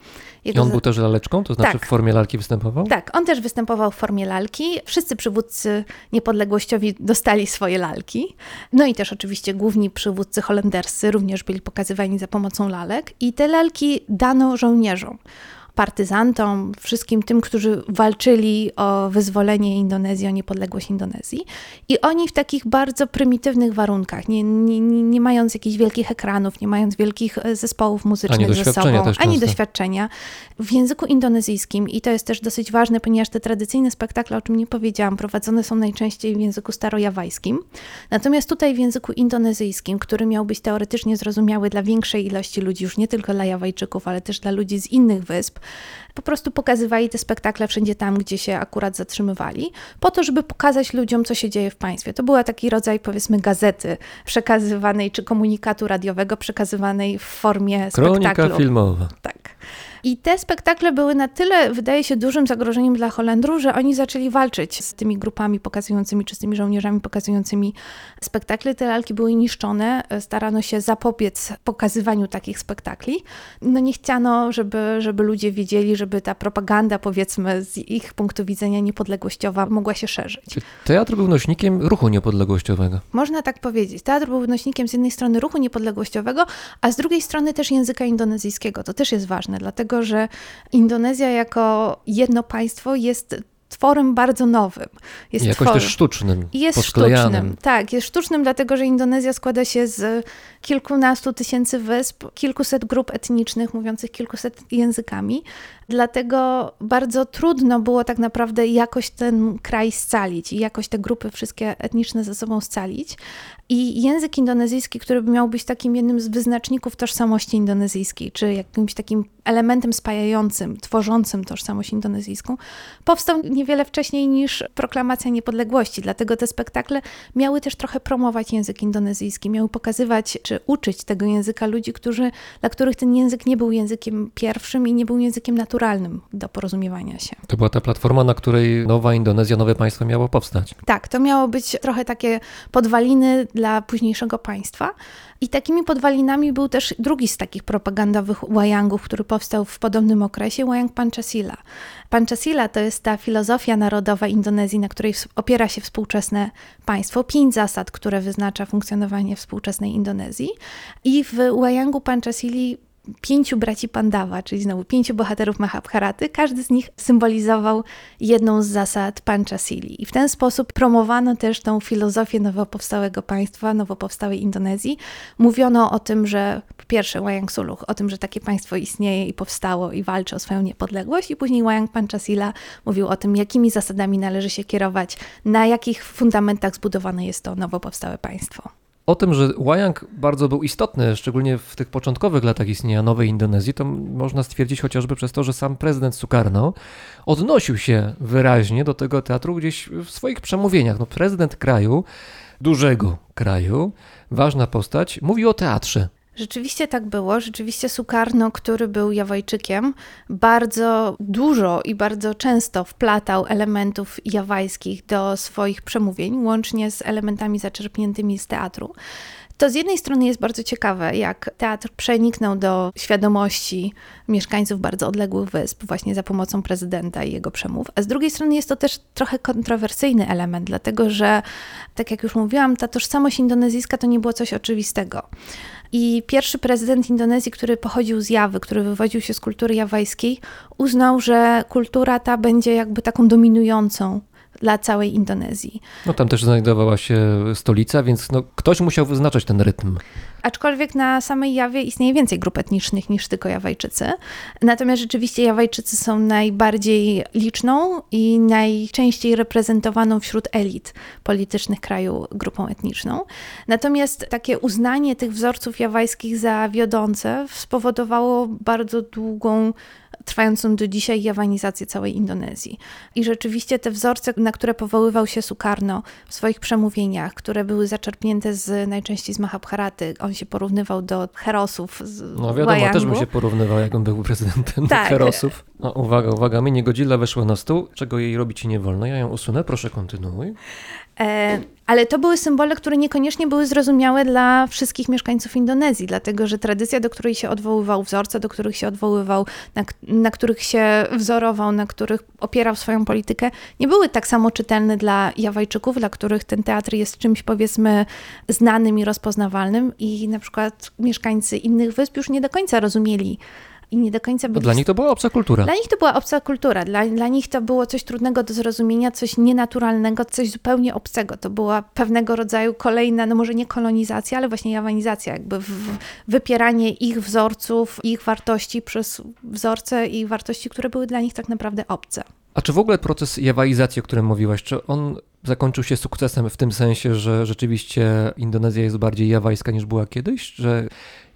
I
Jego
on
za-
był też laleczką, to znaczy
Tak.
w formie lalki występował?
tak, on też występował w formie lalki. Wszyscy przywódcy niepodległościowi dostali swoje lalki. No i też oczywiście główni przywódcy holenderscy również byli pokazywani za pomocą lalek. I te lalki dano żołnierzom. Partyzantom, wszystkim tym, którzy walczyli o wyzwolenie Indonezji, o niepodległość Indonezji. I oni w takich bardzo prymitywnych warunkach, nie, nie, nie, mając jakichś wielkich ekranów, nie mając wielkich e, zespołów muzycznych ze
doświadczenia
sobą, ani doświadczenia, w języku indonezyjskim, i to jest też dosyć ważne, ponieważ te tradycyjne spektakle, o czym nie powiedziałam, prowadzone są najczęściej w języku starojawajskim. Natomiast tutaj w języku indonezyjskim, który miał być teoretycznie zrozumiały dla większej ilości ludzi, już nie tylko dla Jawajczyków, ale też dla ludzi z innych wysp, po prostu pokazywali te spektakle wszędzie tam, gdzie się akurat zatrzymywali, po to, żeby pokazać ludziom, co się dzieje w państwie. To była taki rodzaj, powiedzmy, gazety przekazywanej, czy komunikatu radiowego przekazywanej w formie
Kronika
spektaklu.
filmowa.
Tak. I te spektakle były na tyle, wydaje się, dużym zagrożeniem dla Holendrów, że oni zaczęli walczyć z tymi grupami pokazującymi, czy z tymi żołnierzami pokazującymi spektakle. Te lalki były niszczone, starano się zapobiec pokazywaniu takich spektakli. No nie chciano, żeby, żeby ludzie wiedzieli, żeby ta propaganda, powiedzmy, z ich punktu widzenia niepodległościowa mogła się szerzyć.
Teatr był nośnikiem ruchu niepodległościowego?
Można tak powiedzieć. Teatr był nośnikiem z jednej strony ruchu niepodległościowego, a z drugiej strony też języka indonezyjskiego. To też jest ważne, dlatego że Indonezja jako jedno państwo jest tworem bardzo nowym. Jest
jakoś
tworem.
też sztucznym,
Jest sztucznym, tak, jest sztucznym, dlatego że Indonezja składa się z kilkunastu tysięcy wysp, kilkuset grup etnicznych mówiących kilkuset językami. Dlatego bardzo trudno było tak naprawdę jakoś ten kraj scalić i jakoś te grupy wszystkie etniczne ze sobą scalić. I język indonezyjski, który miał być takim jednym z wyznaczników tożsamości indonezyjskiej, czy jakimś takim elementem spajającym, tworzącym tożsamość indonezyjską, powstał niewiele wcześniej niż proklamacja niepodległości. Dlatego te spektakle miały też trochę promować język indonezyjski, miały pokazywać czy uczyć tego języka ludzi, którzy, dla których ten język nie był językiem pierwszym i nie był językiem naturalnym do porozumiewania się.
To była ta platforma, na której nowa Indonezja, nowe państwo miało powstać.
Tak, to miało być trochę takie podwaliny dla późniejszego państwa. I takimi podwalinami był też drugi z takich propagandowych wayangów, który powstał w podobnym okresie, wayang Pancasila. Pancasila to jest ta filozofia narodowa Indonezji, na której opiera się współczesne państwo. Pięć zasad, które wyznacza funkcjonowanie współczesnej Indonezji. I w wayangu Pancasili pięciu braci Pandawa, czyli znowu pięciu bohaterów Mahabharaty, każdy z nich symbolizował jedną z zasad Panchasili. I w ten sposób promowano też tą filozofię nowo powstałego państwa, nowo powstałej Indonezji. Mówiono o tym, że po pierwsze Wayang Suluh, o tym, że takie państwo istnieje i powstało i walczy o swoją niepodległość i później Wayang Panchasila mówił o tym, jakimi zasadami należy się kierować, na jakich fundamentach zbudowane jest to nowo powstałe państwo.
O tym, że Wayang bardzo był istotny, szczególnie w tych początkowych latach istnienia nowej Indonezji, to można stwierdzić chociażby przez to, że sam prezydent Sukarno odnosił się wyraźnie do tego teatru gdzieś w swoich przemówieniach. No, prezydent kraju, dużego kraju, ważna postać, mówił o teatrze.
Rzeczywiście tak było. Rzeczywiście Sukarno, który był Jawajczykiem, bardzo dużo i bardzo często wplatał elementów jawajskich do swoich przemówień, łącznie z elementami zaczerpniętymi z teatru. To z jednej strony jest bardzo ciekawe, jak teatr przeniknął do świadomości mieszkańców bardzo odległych wysp właśnie za pomocą prezydenta i jego przemów, a z drugiej strony jest to też trochę kontrowersyjny element, dlatego że, tak jak już mówiłam, ta tożsamość indonezyjska to nie było coś oczywistego. I pierwszy prezydent Indonezji, który pochodził z Jawy, który wywodził się z kultury jawajskiej, uznał, że kultura ta będzie jakby taką dominującą dla całej Indonezji.
No tam też znajdowała się stolica, więc no, ktoś musiał wyznaczać ten rytm.
Aczkolwiek na samej Jawie istnieje więcej grup etnicznych niż tylko Jawajczycy. Natomiast rzeczywiście Jawajczycy są najbardziej liczną i najczęściej reprezentowaną wśród elit politycznych kraju grupą etniczną. Natomiast takie uznanie tych wzorców jawajskich za wiodące spowodowało bardzo długą trwającą do dzisiaj jawanizację całej Indonezji. I rzeczywiście te wzorce, na które powoływał się Sukarno w swoich przemówieniach, które były zaczerpnięte z, najczęściej z Mahabharaty, on się porównywał do herosów z
No wiadomo,
Wayangu.
też bym się porównywał, jak on był prezydentem
Tak.
Herosów. No, uwaga, uwaga, mi niegodzilla weszła na stół, czego jej robić nie wolno. Ja ją usunę, proszę kontynuuj.
E, ale to były symbole, które niekoniecznie były zrozumiałe dla wszystkich mieszkańców Indonezji, dlatego że tradycja, do której się odwoływał, wzorce, do których się odwoływał, na, na których się wzorował, na których opierał swoją politykę, nie były tak samo czytelne dla Jawajczyków, dla których ten teatr jest czymś powiedzmy znanym i rozpoznawalnym. I na przykład mieszkańcy innych wysp już nie do końca rozumieli i nie do końca byli
dla nich to była obca kultura.
dla nich to była obca kultura, dla, dla nich to było coś trudnego do zrozumienia, coś nienaturalnego, coś zupełnie obcego. To była pewnego rodzaju kolejna, no może nie kolonizacja, ale właśnie jawanizacja, jakby wypieranie ich wzorców, ich wartości przez wzorce i wartości, które były dla nich tak naprawdę obce.
A czy w ogóle proces jawaizacji, o którym mówiłaś, czy on zakończył się sukcesem w tym sensie, że rzeczywiście Indonezja jest bardziej jawajska niż była kiedyś? Że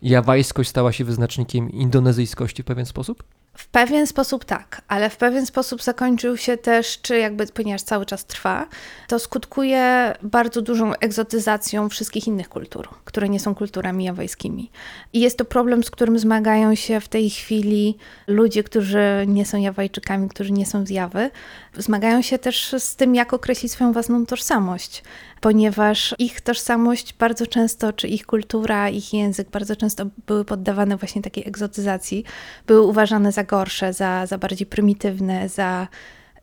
jawajskość stała się wyznacznikiem indonezyjskości w pewien sposób?
W pewien sposób tak, ale w pewien sposób zakończył się też, czy jakby, ponieważ cały czas trwa, to skutkuje bardzo dużą egzotyzacją wszystkich innych kultur, które nie są kulturami jawajskimi. I jest to problem, z którym zmagają się w tej chwili ludzie, którzy nie są Jawajczykami, którzy nie są z Jawy. Zmagają się też z tym, jak określić swoją własną tożsamość, ponieważ ich tożsamość bardzo często, czy ich kultura, ich język bardzo często były poddawane właśnie takiej egzotyzacji, były uważane za gorsze, za, za bardziej prymitywne, za.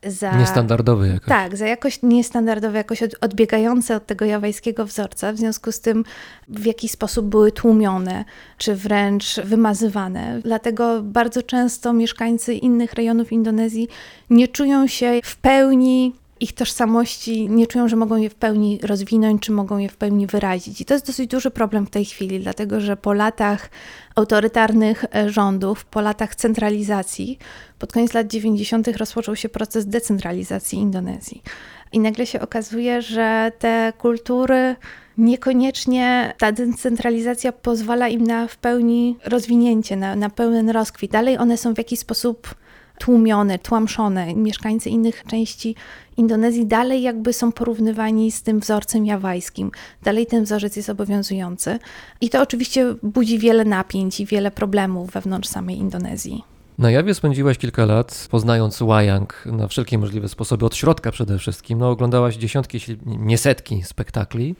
za
Niestandardowy jakoś.
tak, za jakoś niestandardowe, jakoś od, odbiegające od tego jawajskiego wzorca, w związku z tym w jakiś sposób były tłumione, czy wręcz wymazywane. Dlatego bardzo często mieszkańcy innych rejonów Indonezji nie czują się w pełni ich tożsamości, nie czują, że mogą je w pełni rozwinąć, czy mogą je w pełni wyrazić. I to jest dosyć duży problem w tej chwili, dlatego że po latach autorytarnych e, rządów, po latach centralizacji, pod koniec lat 90. rozpoczął się proces decentralizacji Indonezji. I nagle się okazuje, że te kultury niekoniecznie ta decentralizacja pozwala im na w pełni rozwinięcie, na, na pełen rozkwit. Dalej one są w jakiś sposób tłumione, tłamszone. Mieszkańcy innych części Indonezji dalej jakby są porównywani z tym wzorcem jawajskim. Dalej ten wzorzec jest obowiązujący. I to oczywiście budzi wiele napięć i wiele problemów wewnątrz samej Indonezji.
Na Jawie spędziłaś kilka lat, poznając Wayang na wszelkie możliwe sposoby, od środka przede wszystkim. No, oglądałaś dziesiątki, nie setki spektakli,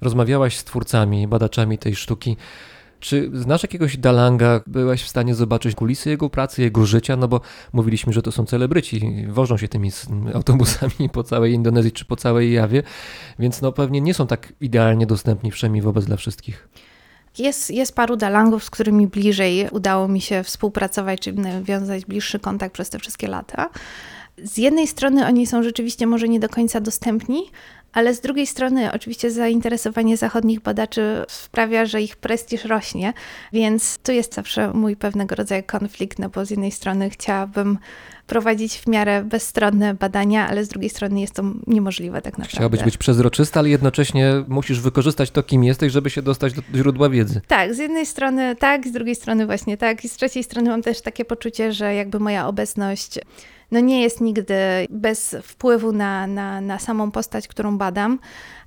rozmawiałaś z twórcami, badaczami tej sztuki. Czy znasz jakiegoś Dalanga? Byłaś w stanie zobaczyć kulisy jego pracy, jego życia? No bo mówiliśmy, że to są celebryci, wożą się tymi autobusami po całej Indonezji czy po całej Jawie, więc no pewnie nie są tak idealnie dostępni wszemi wobec dla wszystkich.
Jest, jest paru dalangów, z którymi bliżej udało mi się współpracować, czy nawiązać bliższy kontakt przez te wszystkie lata. Z jednej strony oni są rzeczywiście może nie do końca dostępni, ale z drugiej strony oczywiście zainteresowanie zachodnich badaczy sprawia, że ich prestiż rośnie, więc tu jest zawsze mój pewnego rodzaju konflikt, no bo z jednej strony chciałabym prowadzić w miarę bezstronne badania, ale z drugiej strony jest to niemożliwe tak naprawdę.
Chciałabyś być przezroczysta, ale jednocześnie musisz wykorzystać to, kim jesteś, żeby się dostać do źródła wiedzy.
Tak, z jednej strony tak, z drugiej strony właśnie tak, i z trzeciej strony mam też takie poczucie, że jakby moja obecność no nie jest nigdy bez wpływu na, na, na samą postać, którą badam.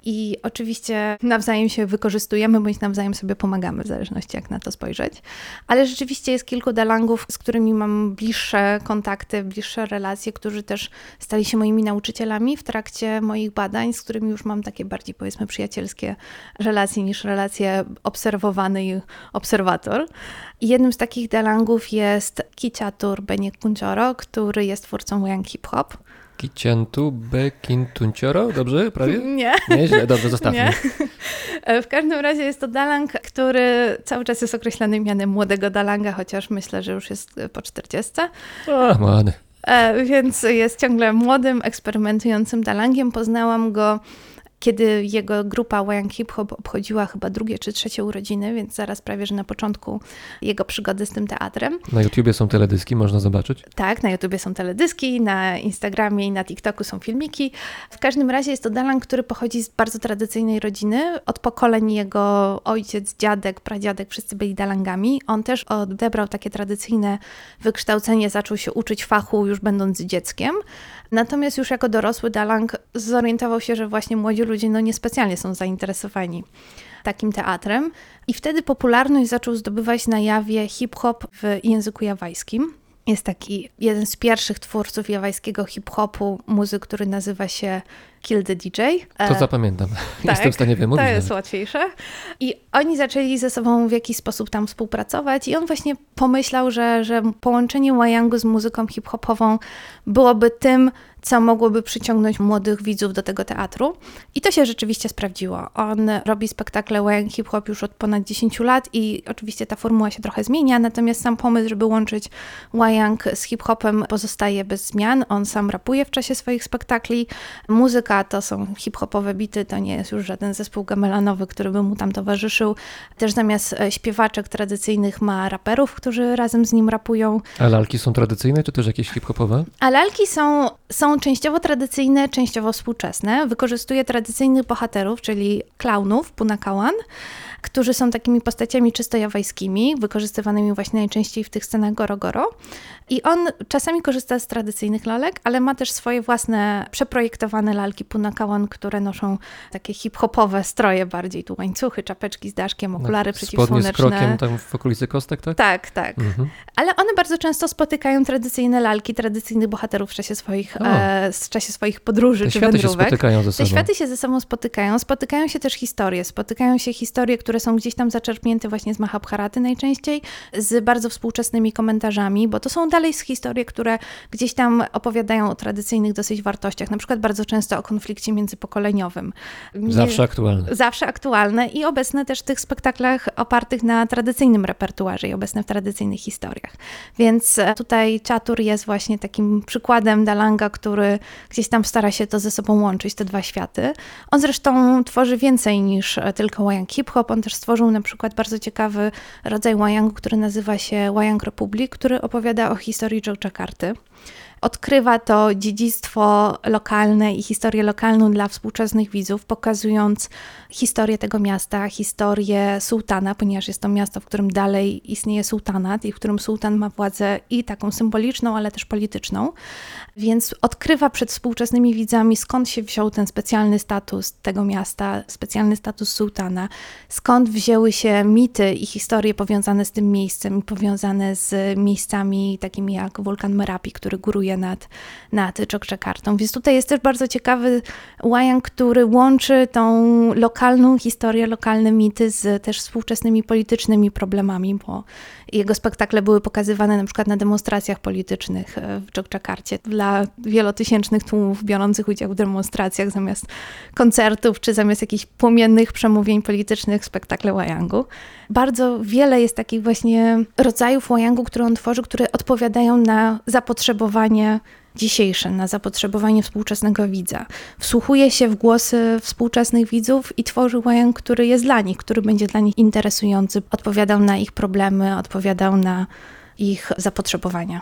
I oczywiście nawzajem się wykorzystujemy, bądź nawzajem sobie pomagamy, w zależności jak na to spojrzeć. Ale rzeczywiście jest kilku dalangów, z którymi mam bliższe kontakty, bliższe relacje, którzy też stali się moimi nauczycielami w trakcie moich badań, z którymi już mam takie bardziej powiedzmy przyjacielskie relacje niż relacje obserwowany i obserwator. I jednym z takich dalangów jest Kiciatur Beniek Kunchoro, który jest twórcą Wayang Hip Hop.
Kicientu Bekintuncioro, dobrze? Prawie?
Nie.
Nieźle, dobrze, zostawmy.
Nie. E, W każdym razie jest to dalang, który cały czas jest określany mianem młodego dalanga, chociaż myślę, że już jest e, po 40.
A, ładny.
E, więc jest ciągle młodym, eksperymentującym dalangiem. Poznałam go, kiedy jego grupa Wayang Hip Hop obchodziła chyba drugie czy trzecie urodziny, więc zaraz prawie, że na początku jego przygody z tym teatrem.
Na YouTubie są teledyski, można zobaczyć.
Tak, na YouTubie są teledyski, na Instagramie i na TikToku są filmiki. W każdym razie jest to dalang, który pochodzi z bardzo tradycyjnej rodziny. Od pokoleń jego ojciec, dziadek, pradziadek, wszyscy byli dalangami. On też odebrał takie tradycyjne wykształcenie, zaczął się uczyć fachu już będąc dzieckiem. Natomiast już jako dorosły dalang zorientował się, że właśnie młodzi ludzie no niespecjalnie są zainteresowani takim teatrem. I wtedy popularność zaczął zdobywać na jawie hip-hop w języku jawajskim. Jest taki jeden z pierwszych twórców jawajskiego hip-hopu, muzyk, który nazywa się Kill the DJ.
To
E,
zapamiętam.
tak,
Jestem w stanie wymówić.
To jest
nawet.
łatwiejsze. I oni zaczęli ze sobą w jakiś sposób tam współpracować i on właśnie pomyślał, że, że połączenie wayangu z muzyką hip-hopową byłoby tym, co mogłoby przyciągnąć młodych widzów do tego teatru. I to się rzeczywiście sprawdziło. On robi spektakle wayang hip-hop już od ponad 10 lat i oczywiście ta formuła się trochę zmienia, natomiast sam pomysł, żeby łączyć wayang z hip-hopem pozostaje bez zmian. On sam rapuje w czasie swoich spektakli. Muzyka to są hip-hopowe bity, to nie jest już żaden zespół gamelanowy, który by mu tam towarzyszył. Też zamiast e, śpiewaczek tradycyjnych ma raperów, którzy razem z nim rapują.
A lalki są tradycyjne, czy też jakieś hip-hopowe?
A lalki są, są częściowo tradycyjne, częściowo współczesne. Wykorzystuje tradycyjnych bohaterów, czyli klaunów, punakawan, którzy są takimi postaciami czysto jawajskimi, wykorzystywanymi właśnie najczęściej w tych scenach goro-goro. I on czasami korzysta z tradycyjnych lalek, ale ma też swoje własne przeprojektowane lalki punakawan, które noszą takie hip-hopowe stroje bardziej, tu łańcuchy, czapeczki z daszkiem, okulary
Spodnie z
przeciwsłoneczne.
krokiem tam w okolicy kostek, tak?
Tak, tak.
Mhm.
Ale one bardzo często spotykają tradycyjne lalki, tradycyjnych bohaterów w czasie swoich, e, w czasie swoich podróży
Te
czy
światy się
wędrówek.
spotykają ze
Te
sobą.
światy się ze sobą spotykają, spotykają się też historie, spotykają się historie, które są gdzieś tam zaczerpnięte właśnie z Mahabharaty najczęściej, z bardzo współczesnymi komentarzami, bo to są dalej historie, które gdzieś tam opowiadają o tradycyjnych dosyć wartościach, na przykład bardzo często o konflikcie międzypokoleniowym.
Zawsze aktualne.
zawsze aktualne i obecne też w tych spektaklach opartych na tradycyjnym repertuarze i obecne w tradycyjnych historiach. Więc e, tutaj Czatur jest właśnie takim przykładem Dalanga, który gdzieś tam stara się to ze sobą łączyć, te dwa światy. On zresztą tworzy więcej niż e, tylko wayang hip-hop. On też stworzył na przykład bardzo ciekawy rodzaj wayangu, który nazywa się Wayang Republic, który opowiada o historii Jogjakarty odkrywa to dziedzictwo lokalne i historię lokalną dla współczesnych widzów, pokazując historię tego miasta, historię sułtana, ponieważ jest to miasto, w którym dalej istnieje sułtanat i w którym sułtan ma władzę i taką symboliczną, ale też polityczną. Więc odkrywa przed współczesnymi widzami, skąd się wziął ten specjalny status tego miasta, specjalny status sułtana, skąd wzięły się mity i historie powiązane z tym miejscem powiązane z miejscami takimi jak wulkan Merapi, który góruje nad, nad Jogjakartą. Więc tutaj jest też bardzo ciekawy wayang, który łączy tą lokalną historię, lokalne mity z też współczesnymi politycznymi problemami, bo jego spektakle były pokazywane na przykład na demonstracjach politycznych e, w Jogjakarcie dla wielotysięcznych tłumów biorących udział w demonstracjach zamiast koncertów czy zamiast jakichś płomiennych przemówień politycznych spektakle wayangu. Bardzo wiele jest takich właśnie rodzajów wayangu, które on tworzy, które odpowiadają na zapotrzebowanie dzisiejsze, na zapotrzebowanie współczesnego widza. Wsłuchuje się w głosy współczesnych widzów i tworzy wayang, który jest dla nich, który będzie dla nich interesujący, odpowiadał na ich problemy, odpowiadał na ich zapotrzebowania.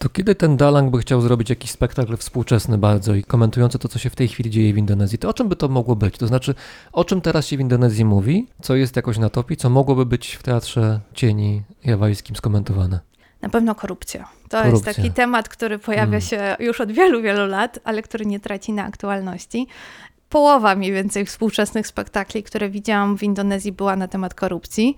To kiedy ten Dalang by chciał zrobić jakiś spektakl współczesny bardzo i komentujący to, co się w tej chwili dzieje w Indonezji, to o czym by to mogło być? To znaczy, o czym teraz się w Indonezji mówi, co jest jakoś na topie, co mogłoby być w Teatrze Cieni Jawajskim skomentowane?
Na pewno korupcja. To
Korupcja.
jest taki temat, który pojawia
Mm.
się już od wielu, wielu lat, ale który nie traci na aktualności. Połowa mniej więcej współczesnych spektakli, które widziałam w Indonezji, była na temat korupcji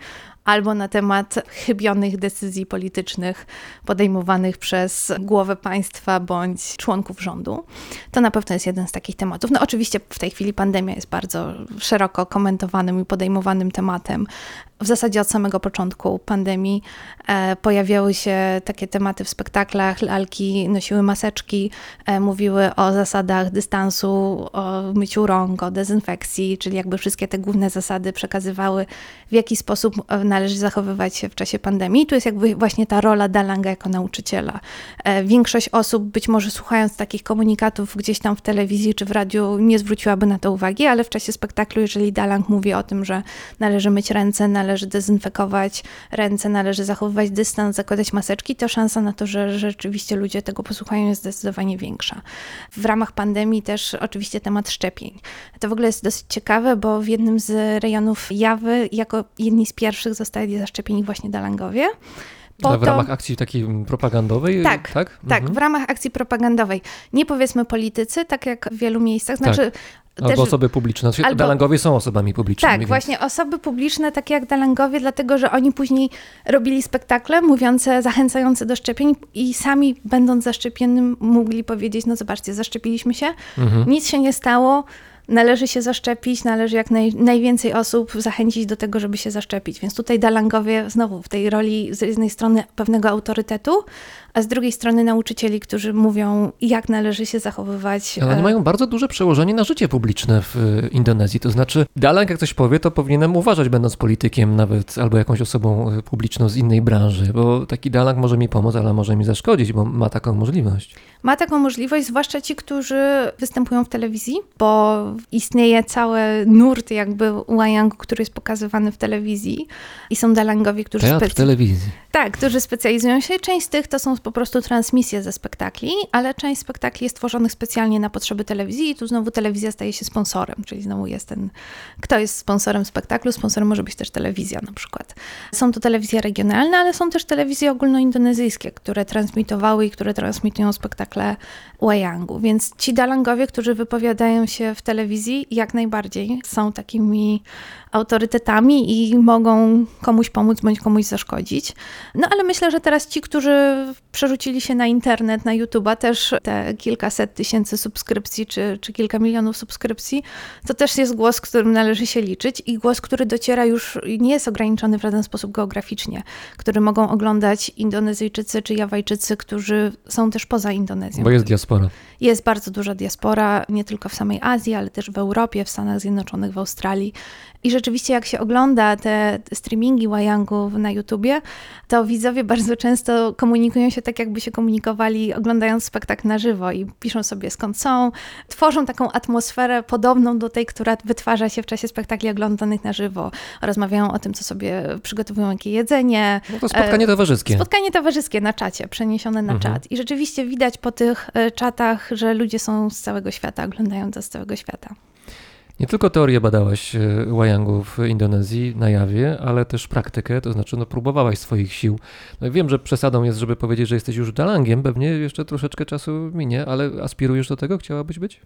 albo na temat chybionych decyzji politycznych podejmowanych przez głowę państwa bądź członków rządu. To na pewno jest jeden z takich tematów. No oczywiście w tej chwili pandemia jest bardzo szeroko komentowanym i podejmowanym tematem. W zasadzie od samego początku pandemii e, pojawiały się takie tematy w spektaklach. Lalki nosiły maseczki, e, mówiły o zasadach dystansu, o myciu rąk, o dezynfekcji, czyli jakby wszystkie te główne zasady przekazywały, w jaki sposób e, należy zachowywać się w czasie pandemii. Tu jest jakby właśnie ta rola Dalanga jako nauczyciela. E, większość osób, być może słuchając takich komunikatów gdzieś tam w telewizji czy w radiu, nie zwróciłaby na to uwagi, ale w czasie spektaklu, jeżeli Dalang mówi o tym, że należy myć ręce, należy dezynfekować ręce, należy zachowywać dystans, zakładać maseczki, to szansa na to, że rzeczywiście ludzie tego posłuchają jest zdecydowanie większa. W ramach pandemii też oczywiście temat szczepień. To w ogóle jest dosyć ciekawe, bo w jednym z rejonów Jawy jako jedni z pierwszych zostali zaszczepieni właśnie Dalangowie. Po
Ale w
to-
ramach akcji takiej propagandowej?
Tak,
tak?
Tak,
Mhm.
w ramach akcji propagandowej. Nie powiedzmy politycy, tak jak w wielu miejscach. Znaczy,
Albo
też-
osoby publiczne. Znaczy,
Albo-
Dalangowie są osobami publicznymi.
Tak,
więc-
właśnie osoby publiczne, takie jak Dalangowie, dlatego że oni później robili spektakle mówiące, zachęcające do szczepień i sami będąc zaszczepionym mogli powiedzieć, no zobaczcie, zaszczepiliśmy się,
Mhm.
nic się nie stało, należy się zaszczepić, należy jak naj, najwięcej osób zachęcić do tego, żeby się zaszczepić. Więc tutaj Dalangowie znowu w tej roli z jednej strony pewnego autorytetu, a z drugiej strony nauczycieli, którzy mówią, jak należy się zachowywać.
Ale
e,
oni mają bardzo duże przełożenie na życie publiczne w y, Indonezji. To znaczy, Dalang jak coś powie, to powinienem uważać, będąc politykiem nawet, albo jakąś osobą y, publiczną z innej branży, bo taki Dalang może mi pomóc, ale może mi zaszkodzić, bo ma taką możliwość.
Ma taką możliwość, zwłaszcza ci, którzy występują w telewizji, bo istnieje cały nurt jakby Wayang, który jest pokazywany w telewizji i są dalangowie, którzy,
Teatr
specy-
telewizji.
tak, którzy specjalizują się. Część z tych to są po prostu transmisje ze spektakli, ale część spektakli jest tworzonych specjalnie na potrzeby telewizji i tu znowu telewizja staje się sponsorem, czyli znowu jest ten, kto jest sponsorem spektaklu, sponsorem może być też telewizja na przykład. Są to telewizje regionalne, ale są też telewizje ogólnoindonezyjskie, które transmitowały i które transmitują spektakle Wayangu, więc ci dalangowie, którzy wypowiadają się w telewizji, jak najbardziej są takimi autorytetami i mogą komuś pomóc bądź komuś zaszkodzić. No ale myślę, że teraz ci, którzy przerzucili się na internet, na YouTube'a, też te kilkaset tysięcy subskrypcji czy, czy kilka milionów subskrypcji, to też jest głos, którym należy się liczyć i głos, który dociera już nie jest ograniczony w żaden sposób geograficznie, który mogą oglądać Indonezyjczycy czy Jawajczycy, którzy są też poza Indonezją.
Bo jest diaspora.
Jest bardzo duża diaspora, nie tylko w samej Azji, ale też w Europie, w Stanach Zjednoczonych, w Australii. I rzeczywiście, jak się ogląda te streamingi Wayangu na YouTubie, to widzowie bardzo często komunikują się tak, jakby się komunikowali oglądając spektakl na żywo i piszą sobie skąd są, tworzą taką atmosferę podobną do tej, która wytwarza się w czasie spektakli oglądanych na żywo. Rozmawiają o tym, co sobie przygotowują, jakie jedzenie,
No to spotkanie towarzyskie.
Spotkanie towarzyskie na czacie, przeniesione na
Mhm.
czat. I rzeczywiście widać po tych e, czatach, że ludzie są z całego świata, oglądają to z całego świata.
Nie tylko teorię badałaś e, Wayangu w Indonezji na jawie, ale też praktykę, to znaczy no, próbowałaś swoich sił. No, wiem, że przesadą jest, żeby powiedzieć, że jesteś już dalangiem, pewnie jeszcze troszeczkę czasu minie, ale aspirujesz do tego? Chciałabyś być?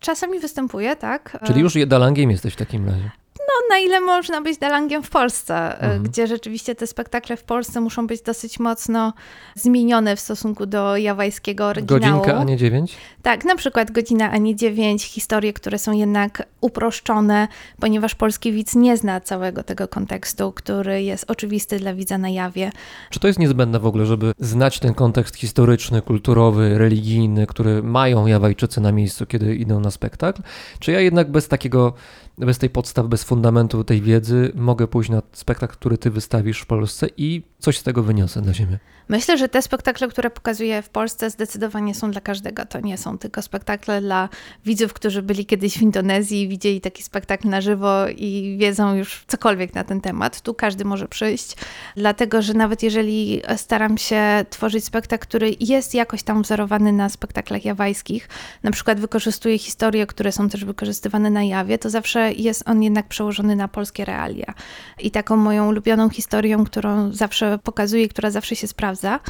Czasami występuje, tak? E,
Czyli już je- dalangiem jesteś w takim razie.
No, na ile można być dalangiem w Polsce, e,
Mhm.
gdzie rzeczywiście te spektakle w Polsce muszą być dosyć mocno zmienione w stosunku do jawajskiego oryginału.
Godzinka, a nie dziewięć?
Tak, na przykład godzina, a nie dziewięć, historie, które są jednak uproszczone, ponieważ polski widz nie zna całego tego kontekstu, który jest oczywisty dla widza na jawie.
Czy to jest niezbędne w ogóle, żeby znać ten kontekst historyczny, kulturowy, religijny, który mają Jawajczycy na miejscu, kiedy idą na spektakl? Czy ja jednak bez takiego, bez tej podstaw, bez fundamentu tej wiedzy mogę pójść na spektakl, który ty wystawisz w Polsce i coś z tego wyniosę dla siebie?
Myślę, że te spektakle, które pokazuję w Polsce, zdecydowanie są dla każdego. To nie są tylko spektakle dla widzów, którzy byli kiedyś w Indonezji, widzieli taki spektakl na żywo i wiedzą już cokolwiek na ten temat. Tu każdy może przyjść, dlatego że nawet jeżeli staram się tworzyć spektakl, który jest jakoś tam wzorowany na spektaklach jawajskich, na przykład wykorzystuję historie, które są też wykorzystywane na jawie, to zawsze jest on jednak przełożony na polskie realia. I taką moją ulubioną historią, którą zawsze pokazuję, która zawsze się sprawdza,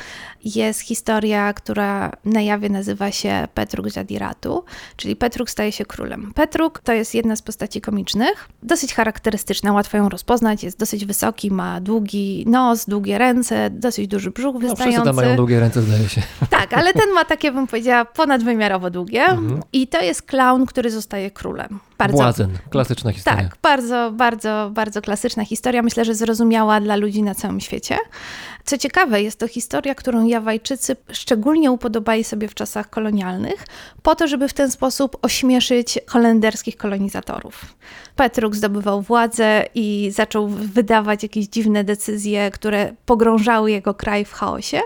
jest historia, która na jawie nazywa się Petruk Zadiratu, czyli Petruk staje się królem. Petruk to jest jedna z postaci komicznych, dosyć charakterystyczna, łatwo ją rozpoznać, jest dosyć wysoki, ma długi nos, długie ręce, dosyć duży brzuch
No, wszyscy
wystający.
tam mają długie ręce, zdaje się.
Tak, ale ten ma takie, bym powiedziała, ponadwymiarowo długie.
Mhm.
I to jest klaun, który zostaje królem. Bardzo
Błazen, klasyczna historia.
tak, bardzo, bardzo, bardzo klasyczna historia. Myślę, że zrozumiała dla ludzi na całym świecie. Co ciekawe, jest to historia, którą Jawajczycy szczególnie upodobali sobie w czasach kolonialnych, po to, żeby w ten sposób ośmieszyć holenderskich kolonizatorów. Petruk zdobywał władzę i zaczął wydawać jakieś dziwne decyzje, które pogrążały jego kraj w chaosie.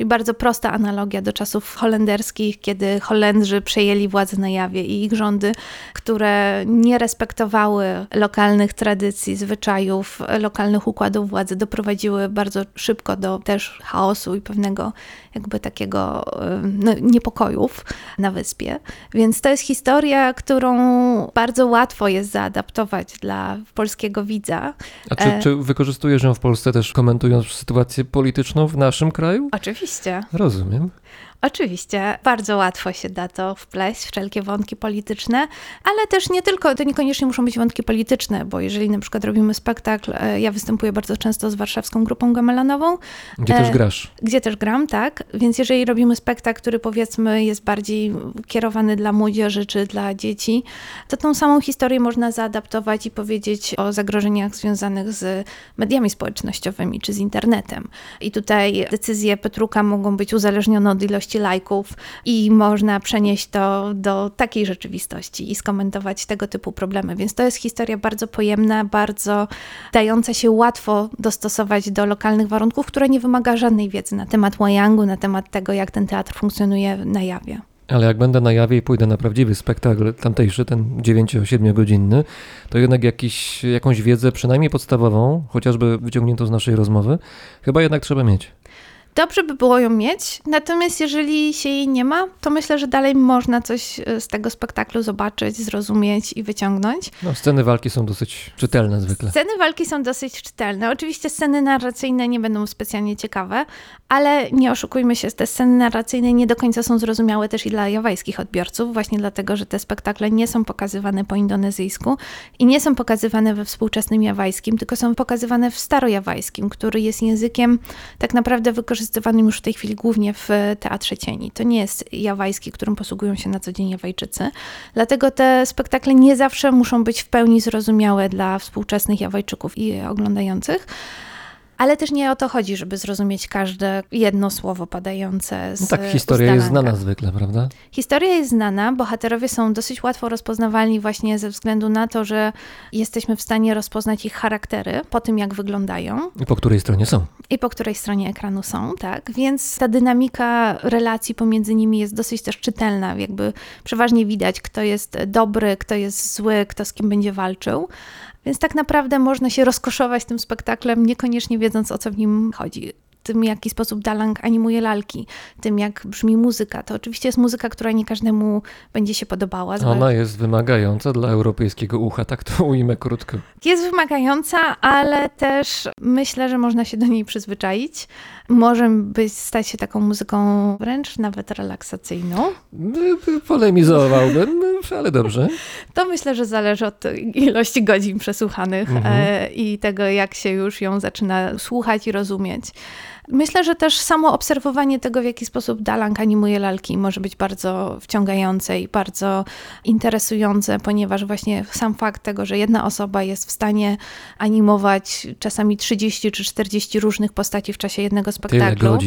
Czyli bardzo prosta analogia do czasów holenderskich, kiedy Holendrzy przejęli władzę na jawie i ich rządy, które nie respektowały lokalnych tradycji, zwyczajów, lokalnych układów władzy, doprowadziły bardzo szybko do też chaosu i pewnego jakby takiego no, niepokojów na wyspie. Więc to jest historia, którą bardzo łatwo jest zaadaptować dla polskiego widza.
A czy,
E.
czy wykorzystujesz ją w Polsce też komentując sytuację polityczną w naszym kraju?
Oczywiście.
Rozumiem.
Oczywiście, bardzo łatwo się da to wpleść, wszelkie wątki polityczne, ale też nie tylko, to niekoniecznie muszą być wątki polityczne, bo jeżeli na przykład robimy spektakl, e, ja występuję bardzo często z warszawską grupą gamelanową,
Gdzie
E,
też grasz.
gdzie też gram, tak? Więc jeżeli robimy spektakl, który powiedzmy jest bardziej kierowany dla młodzieży czy dla dzieci, to tą samą historię można zaadaptować i powiedzieć o zagrożeniach związanych z mediami społecznościowymi czy z internetem. I tutaj decyzje Petruka mogą być uzależnione od ilości lajków i można przenieść to do takiej rzeczywistości i skomentować tego typu problemy. Więc to jest historia bardzo pojemna, bardzo dająca się łatwo dostosować do lokalnych warunków, która nie wymaga żadnej wiedzy na temat Wayangu, na temat tego, jak ten teatr funkcjonuje na jawie.
Ale jak będę na jawie i pójdę na prawdziwy spektakl tamtejszy, ten 9-7 godzinny, to jednak jakiś, jakąś wiedzę, przynajmniej podstawową, chociażby wyciągniętą z naszej rozmowy, chyba jednak trzeba mieć.
Dobrze by było ją mieć, natomiast jeżeli się jej nie ma, to myślę, że dalej można coś e, z tego spektaklu zobaczyć, zrozumieć i wyciągnąć.
No, sceny walki są dosyć czytelne zwykle.
Sceny walki są dosyć czytelne. Oczywiście sceny narracyjne nie będą specjalnie ciekawe, ale nie oszukujmy się, te sceny narracyjne nie do końca są zrozumiałe też i dla jawajskich odbiorców, właśnie dlatego, że te spektakle nie są pokazywane po indonezyjsku i nie są pokazywane we współczesnym jawajskim, tylko są pokazywane w starojawajskim, który jest językiem tak naprawdę wykorzystywanym już w tej chwili głównie w Teatrze Cieni. To nie jest jawajski, którym posługują się na co dzień Jawajczycy. Dlatego te spektakle nie zawsze muszą być w pełni zrozumiałe dla współczesnych Jawajczyków i oglądających. Ale też nie o to chodzi, żeby zrozumieć każde jedno słowo padające z
No tak, historia jest znana zwykle, prawda?
Historia jest znana, bohaterowie są dosyć łatwo rozpoznawalni właśnie ze względu na to, że jesteśmy w stanie rozpoznać ich charaktery po tym, jak wyglądają
I po której stronie są.
i po której stronie ekranu są, tak? Więc ta dynamika relacji pomiędzy nimi jest dosyć też czytelna, jakby przeważnie widać, kto jest dobry, kto jest zły, kto z kim będzie walczył. Więc tak naprawdę można się rozkoszować tym spektaklem, niekoniecznie wiedząc o co w nim chodzi. Tym, w jaki sposób Dalang animuje lalki, tym, jak brzmi muzyka. To oczywiście jest muzyka, która nie każdemu będzie się podobała.
Ona jest wymagająca dla europejskiego ucha, tak to ujmę krótko.
Jest wymagająca, ale też myślę, że można się do niej przyzwyczaić. Może być, stać się taką muzyką wręcz nawet relaksacyjną.
Y, Polemizowałbym, ale dobrze.
To myślę, że zależy od ilości godzin przesłuchanych
Mhm.
e, i tego, jak się już ją zaczyna słuchać i rozumieć. Myślę, że też samo obserwowanie tego, w jaki sposób Dalang animuje lalki, może być bardzo wciągające i bardzo interesujące, ponieważ właśnie sam fakt tego, że jedna osoba jest w stanie animować czasami 30 czy 40 różnych postaci w czasie jednego spektaklu.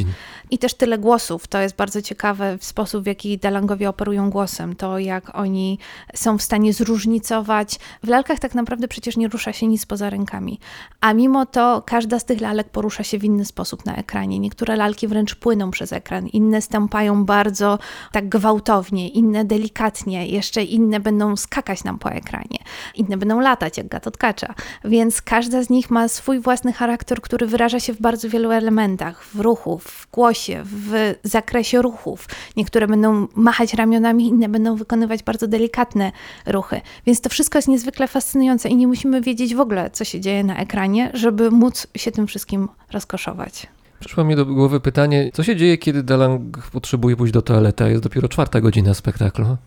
I też tyle głosów. To jest bardzo ciekawe w sposób, w jaki Dalangowie operują głosem. To, jak oni są w stanie zróżnicować. W lalkach tak naprawdę przecież nie rusza się nic poza rękami. A mimo to każda z tych lalek porusza się w inny sposób na ekranie. Niektóre lalki wręcz płyną przez ekran, inne stąpają bardzo tak gwałtownie, inne delikatnie, jeszcze inne będą skakać nam po ekranie, inne będą latać jak gatotkacza. Więc każda z nich ma swój własny charakter, który wyraża się w bardzo wielu elementach, w ruchu, w głosie, w zakresie ruchów. Niektóre będą machać ramionami, inne będą wykonywać bardzo delikatne ruchy. Więc to wszystko jest niezwykle fascynujące i nie musimy wiedzieć w ogóle, co się dzieje na ekranie, żeby móc się tym wszystkim rozkoszować.
Przyszło mi do głowy pytanie, co się dzieje, kiedy Dalang potrzebuje pójść do toalety, a jest dopiero czwarta godzina spektaklu?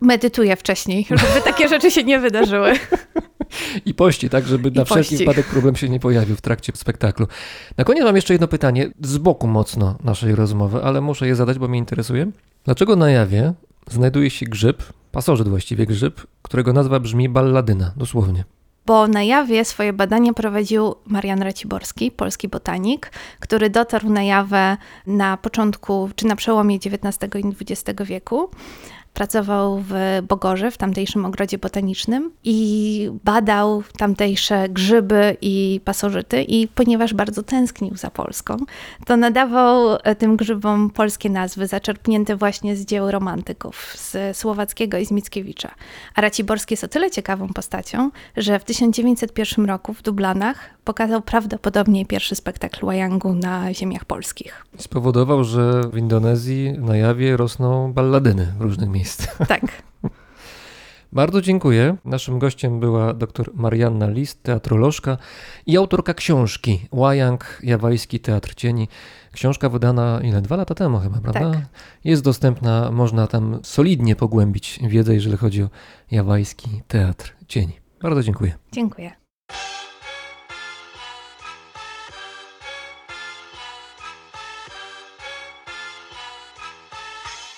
Medytuję wcześniej, żeby takie rzeczy się nie wydarzyły.
I pości, tak, żeby na wszelki wypadek problem się nie pojawił w trakcie spektaklu. Na koniec mam jeszcze jedno pytanie, z boku mocno naszej rozmowy, ale muszę je zadać, bo mnie interesuje. Dlaczego na jawie znajduje się grzyb, pasożyt właściwie grzyb, którego nazwa brzmi balladyna, dosłownie?
Bo na jawie swoje badania prowadził Marian Raciborski, polski botanik, który dotarł na jawę na początku, czy na przełomie XIX i XX wieku. Pracował w Bogorze, w tamtejszym ogrodzie botanicznym i badał tamtejsze grzyby i pasożyty i ponieważ bardzo tęsknił za Polską, to nadawał e, tym grzybom polskie nazwy, zaczerpnięte właśnie z dzieł romantyków, z Słowackiego i z Mickiewicza. A Raciborski jest o tyle ciekawą postacią, że w 1901 roku w Dublanach pokazał prawdopodobnie pierwszy spektakl Wayangu na ziemiach polskich.
Spowodował, że w Indonezji na jawie rosną balladyny w różnych miejscach.
Tak.
Bardzo dziękuję. Naszym gościem była dr Marianna List, teatrolożka i autorka książki Łajang, Jawajski Teatr Cieni. Książka wydana ile? Dwa lata temu chyba, prawda?
Tak.
Jest dostępna, można tam solidnie pogłębić wiedzę, jeżeli chodzi o Jawajski Teatr Cieni. Bardzo dziękuję.
Dziękuję.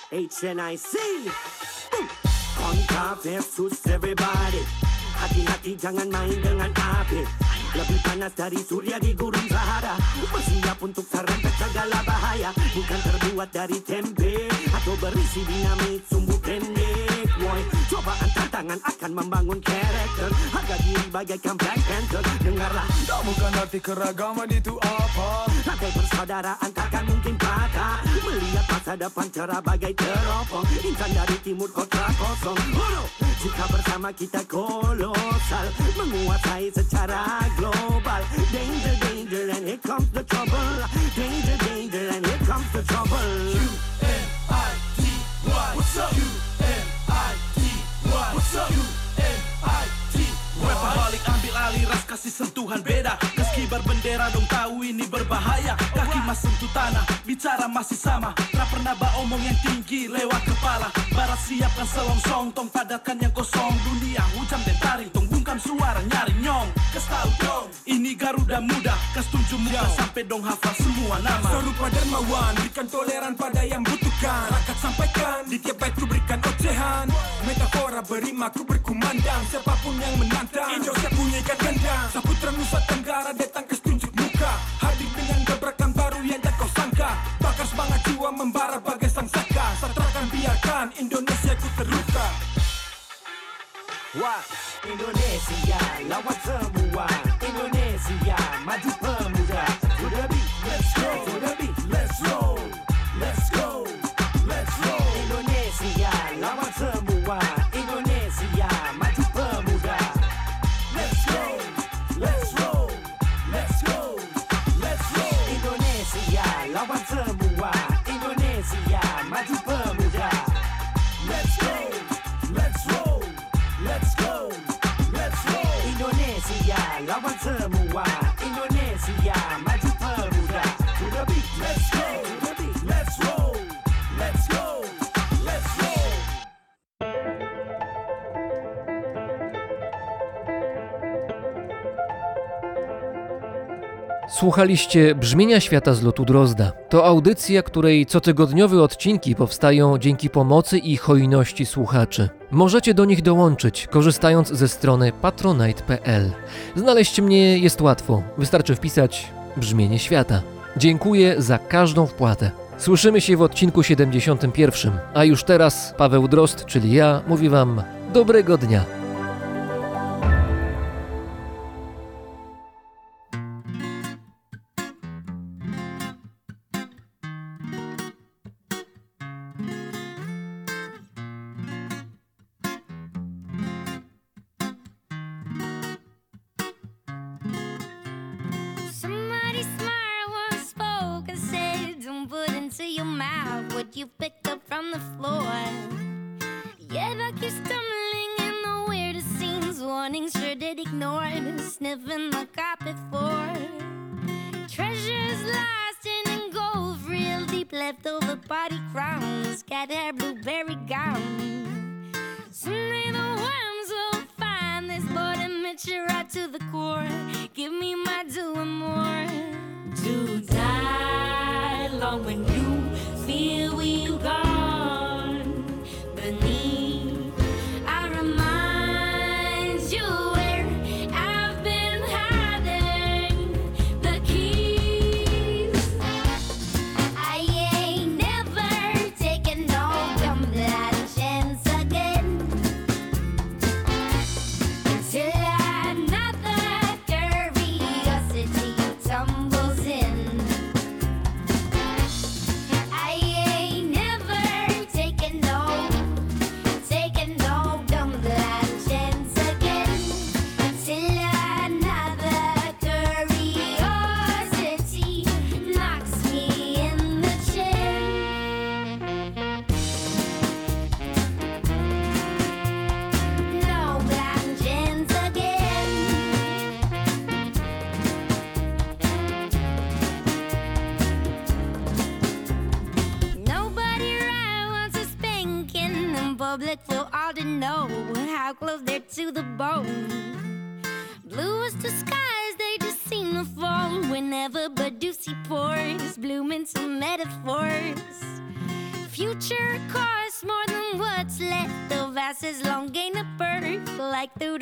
HNIC. Kontra versus everybody. Hati-hati jangan main dengan api. Lebih panas dari surya di gurun Sahara. Bersiap untuk serempet segala bahaya. Bukan terbuat dari tempe atau berisi dinamit sumbu pendek. Woi, cobaan tantangan akan membangun karakter. Harga diri bagaikan Black Panther. Dengarlah,
Bukan arti keragaman itu apa
Rantai persaudaraan takkan mungkin patah Melihat masa depan cerah bagai teropong. Insan dari timur kota kosong. Jika bersama kita kolosal Menguasai secara global. Danger, danger and here comes the trouble. Danger, danger and here comes the trouble.
What's up? What's up?
Balik ambil kasih sentuhan beda. Meski berbendera dong tahu ini berbahaya Kaki mas sentuh tanah, bicara masih sama. Tak pernah omong yang tinggi lewat kepala. Barat siapkan selongsong, tong padatkan yang kosong. Dunia hujan dan taring, tong bungkam suara nyari nyong. Kas tahu dong, ini Garuda muda Kas tunjuk muka sampai dong hafal semua nama.
Selalu pada dermawan Berikan toleran pada yang butuhkan. Rakyat sampaikan Di tiap bait ku berikan ocehan. Metafora berima ku berkumandang. Siapa pun yang menantang. Indonesia punya ikan gandang Saputra Nusa Tenggara datang jiwa membara bagai sang saka Satrakan biarkan Indonesia ku terluka.
Wah, Indonesia lawan semua. Indonesia maju
Słuchaliście Brzmienia Świata z lotu Drozda. To audycja, której cotygodniowe odcinki powstają dzięki pomocy i hojności słuchaczy. Możecie do nich dołączyć, korzystając ze strony patronite.pl. Znaleźć mnie jest łatwo, wystarczy wpisać Brzmienie Świata. Dziękuję za każdą wpłatę. Słyszymy się w odcinku 71, a już teraz Paweł Drozd, czyli ja, mówi Wam dobrego dnia.
The bone. Bluest of skies, they just seem to fall whenever Badusi pours, bloom into metaphors. Future costs more than what's left us as long gain a birth, like the the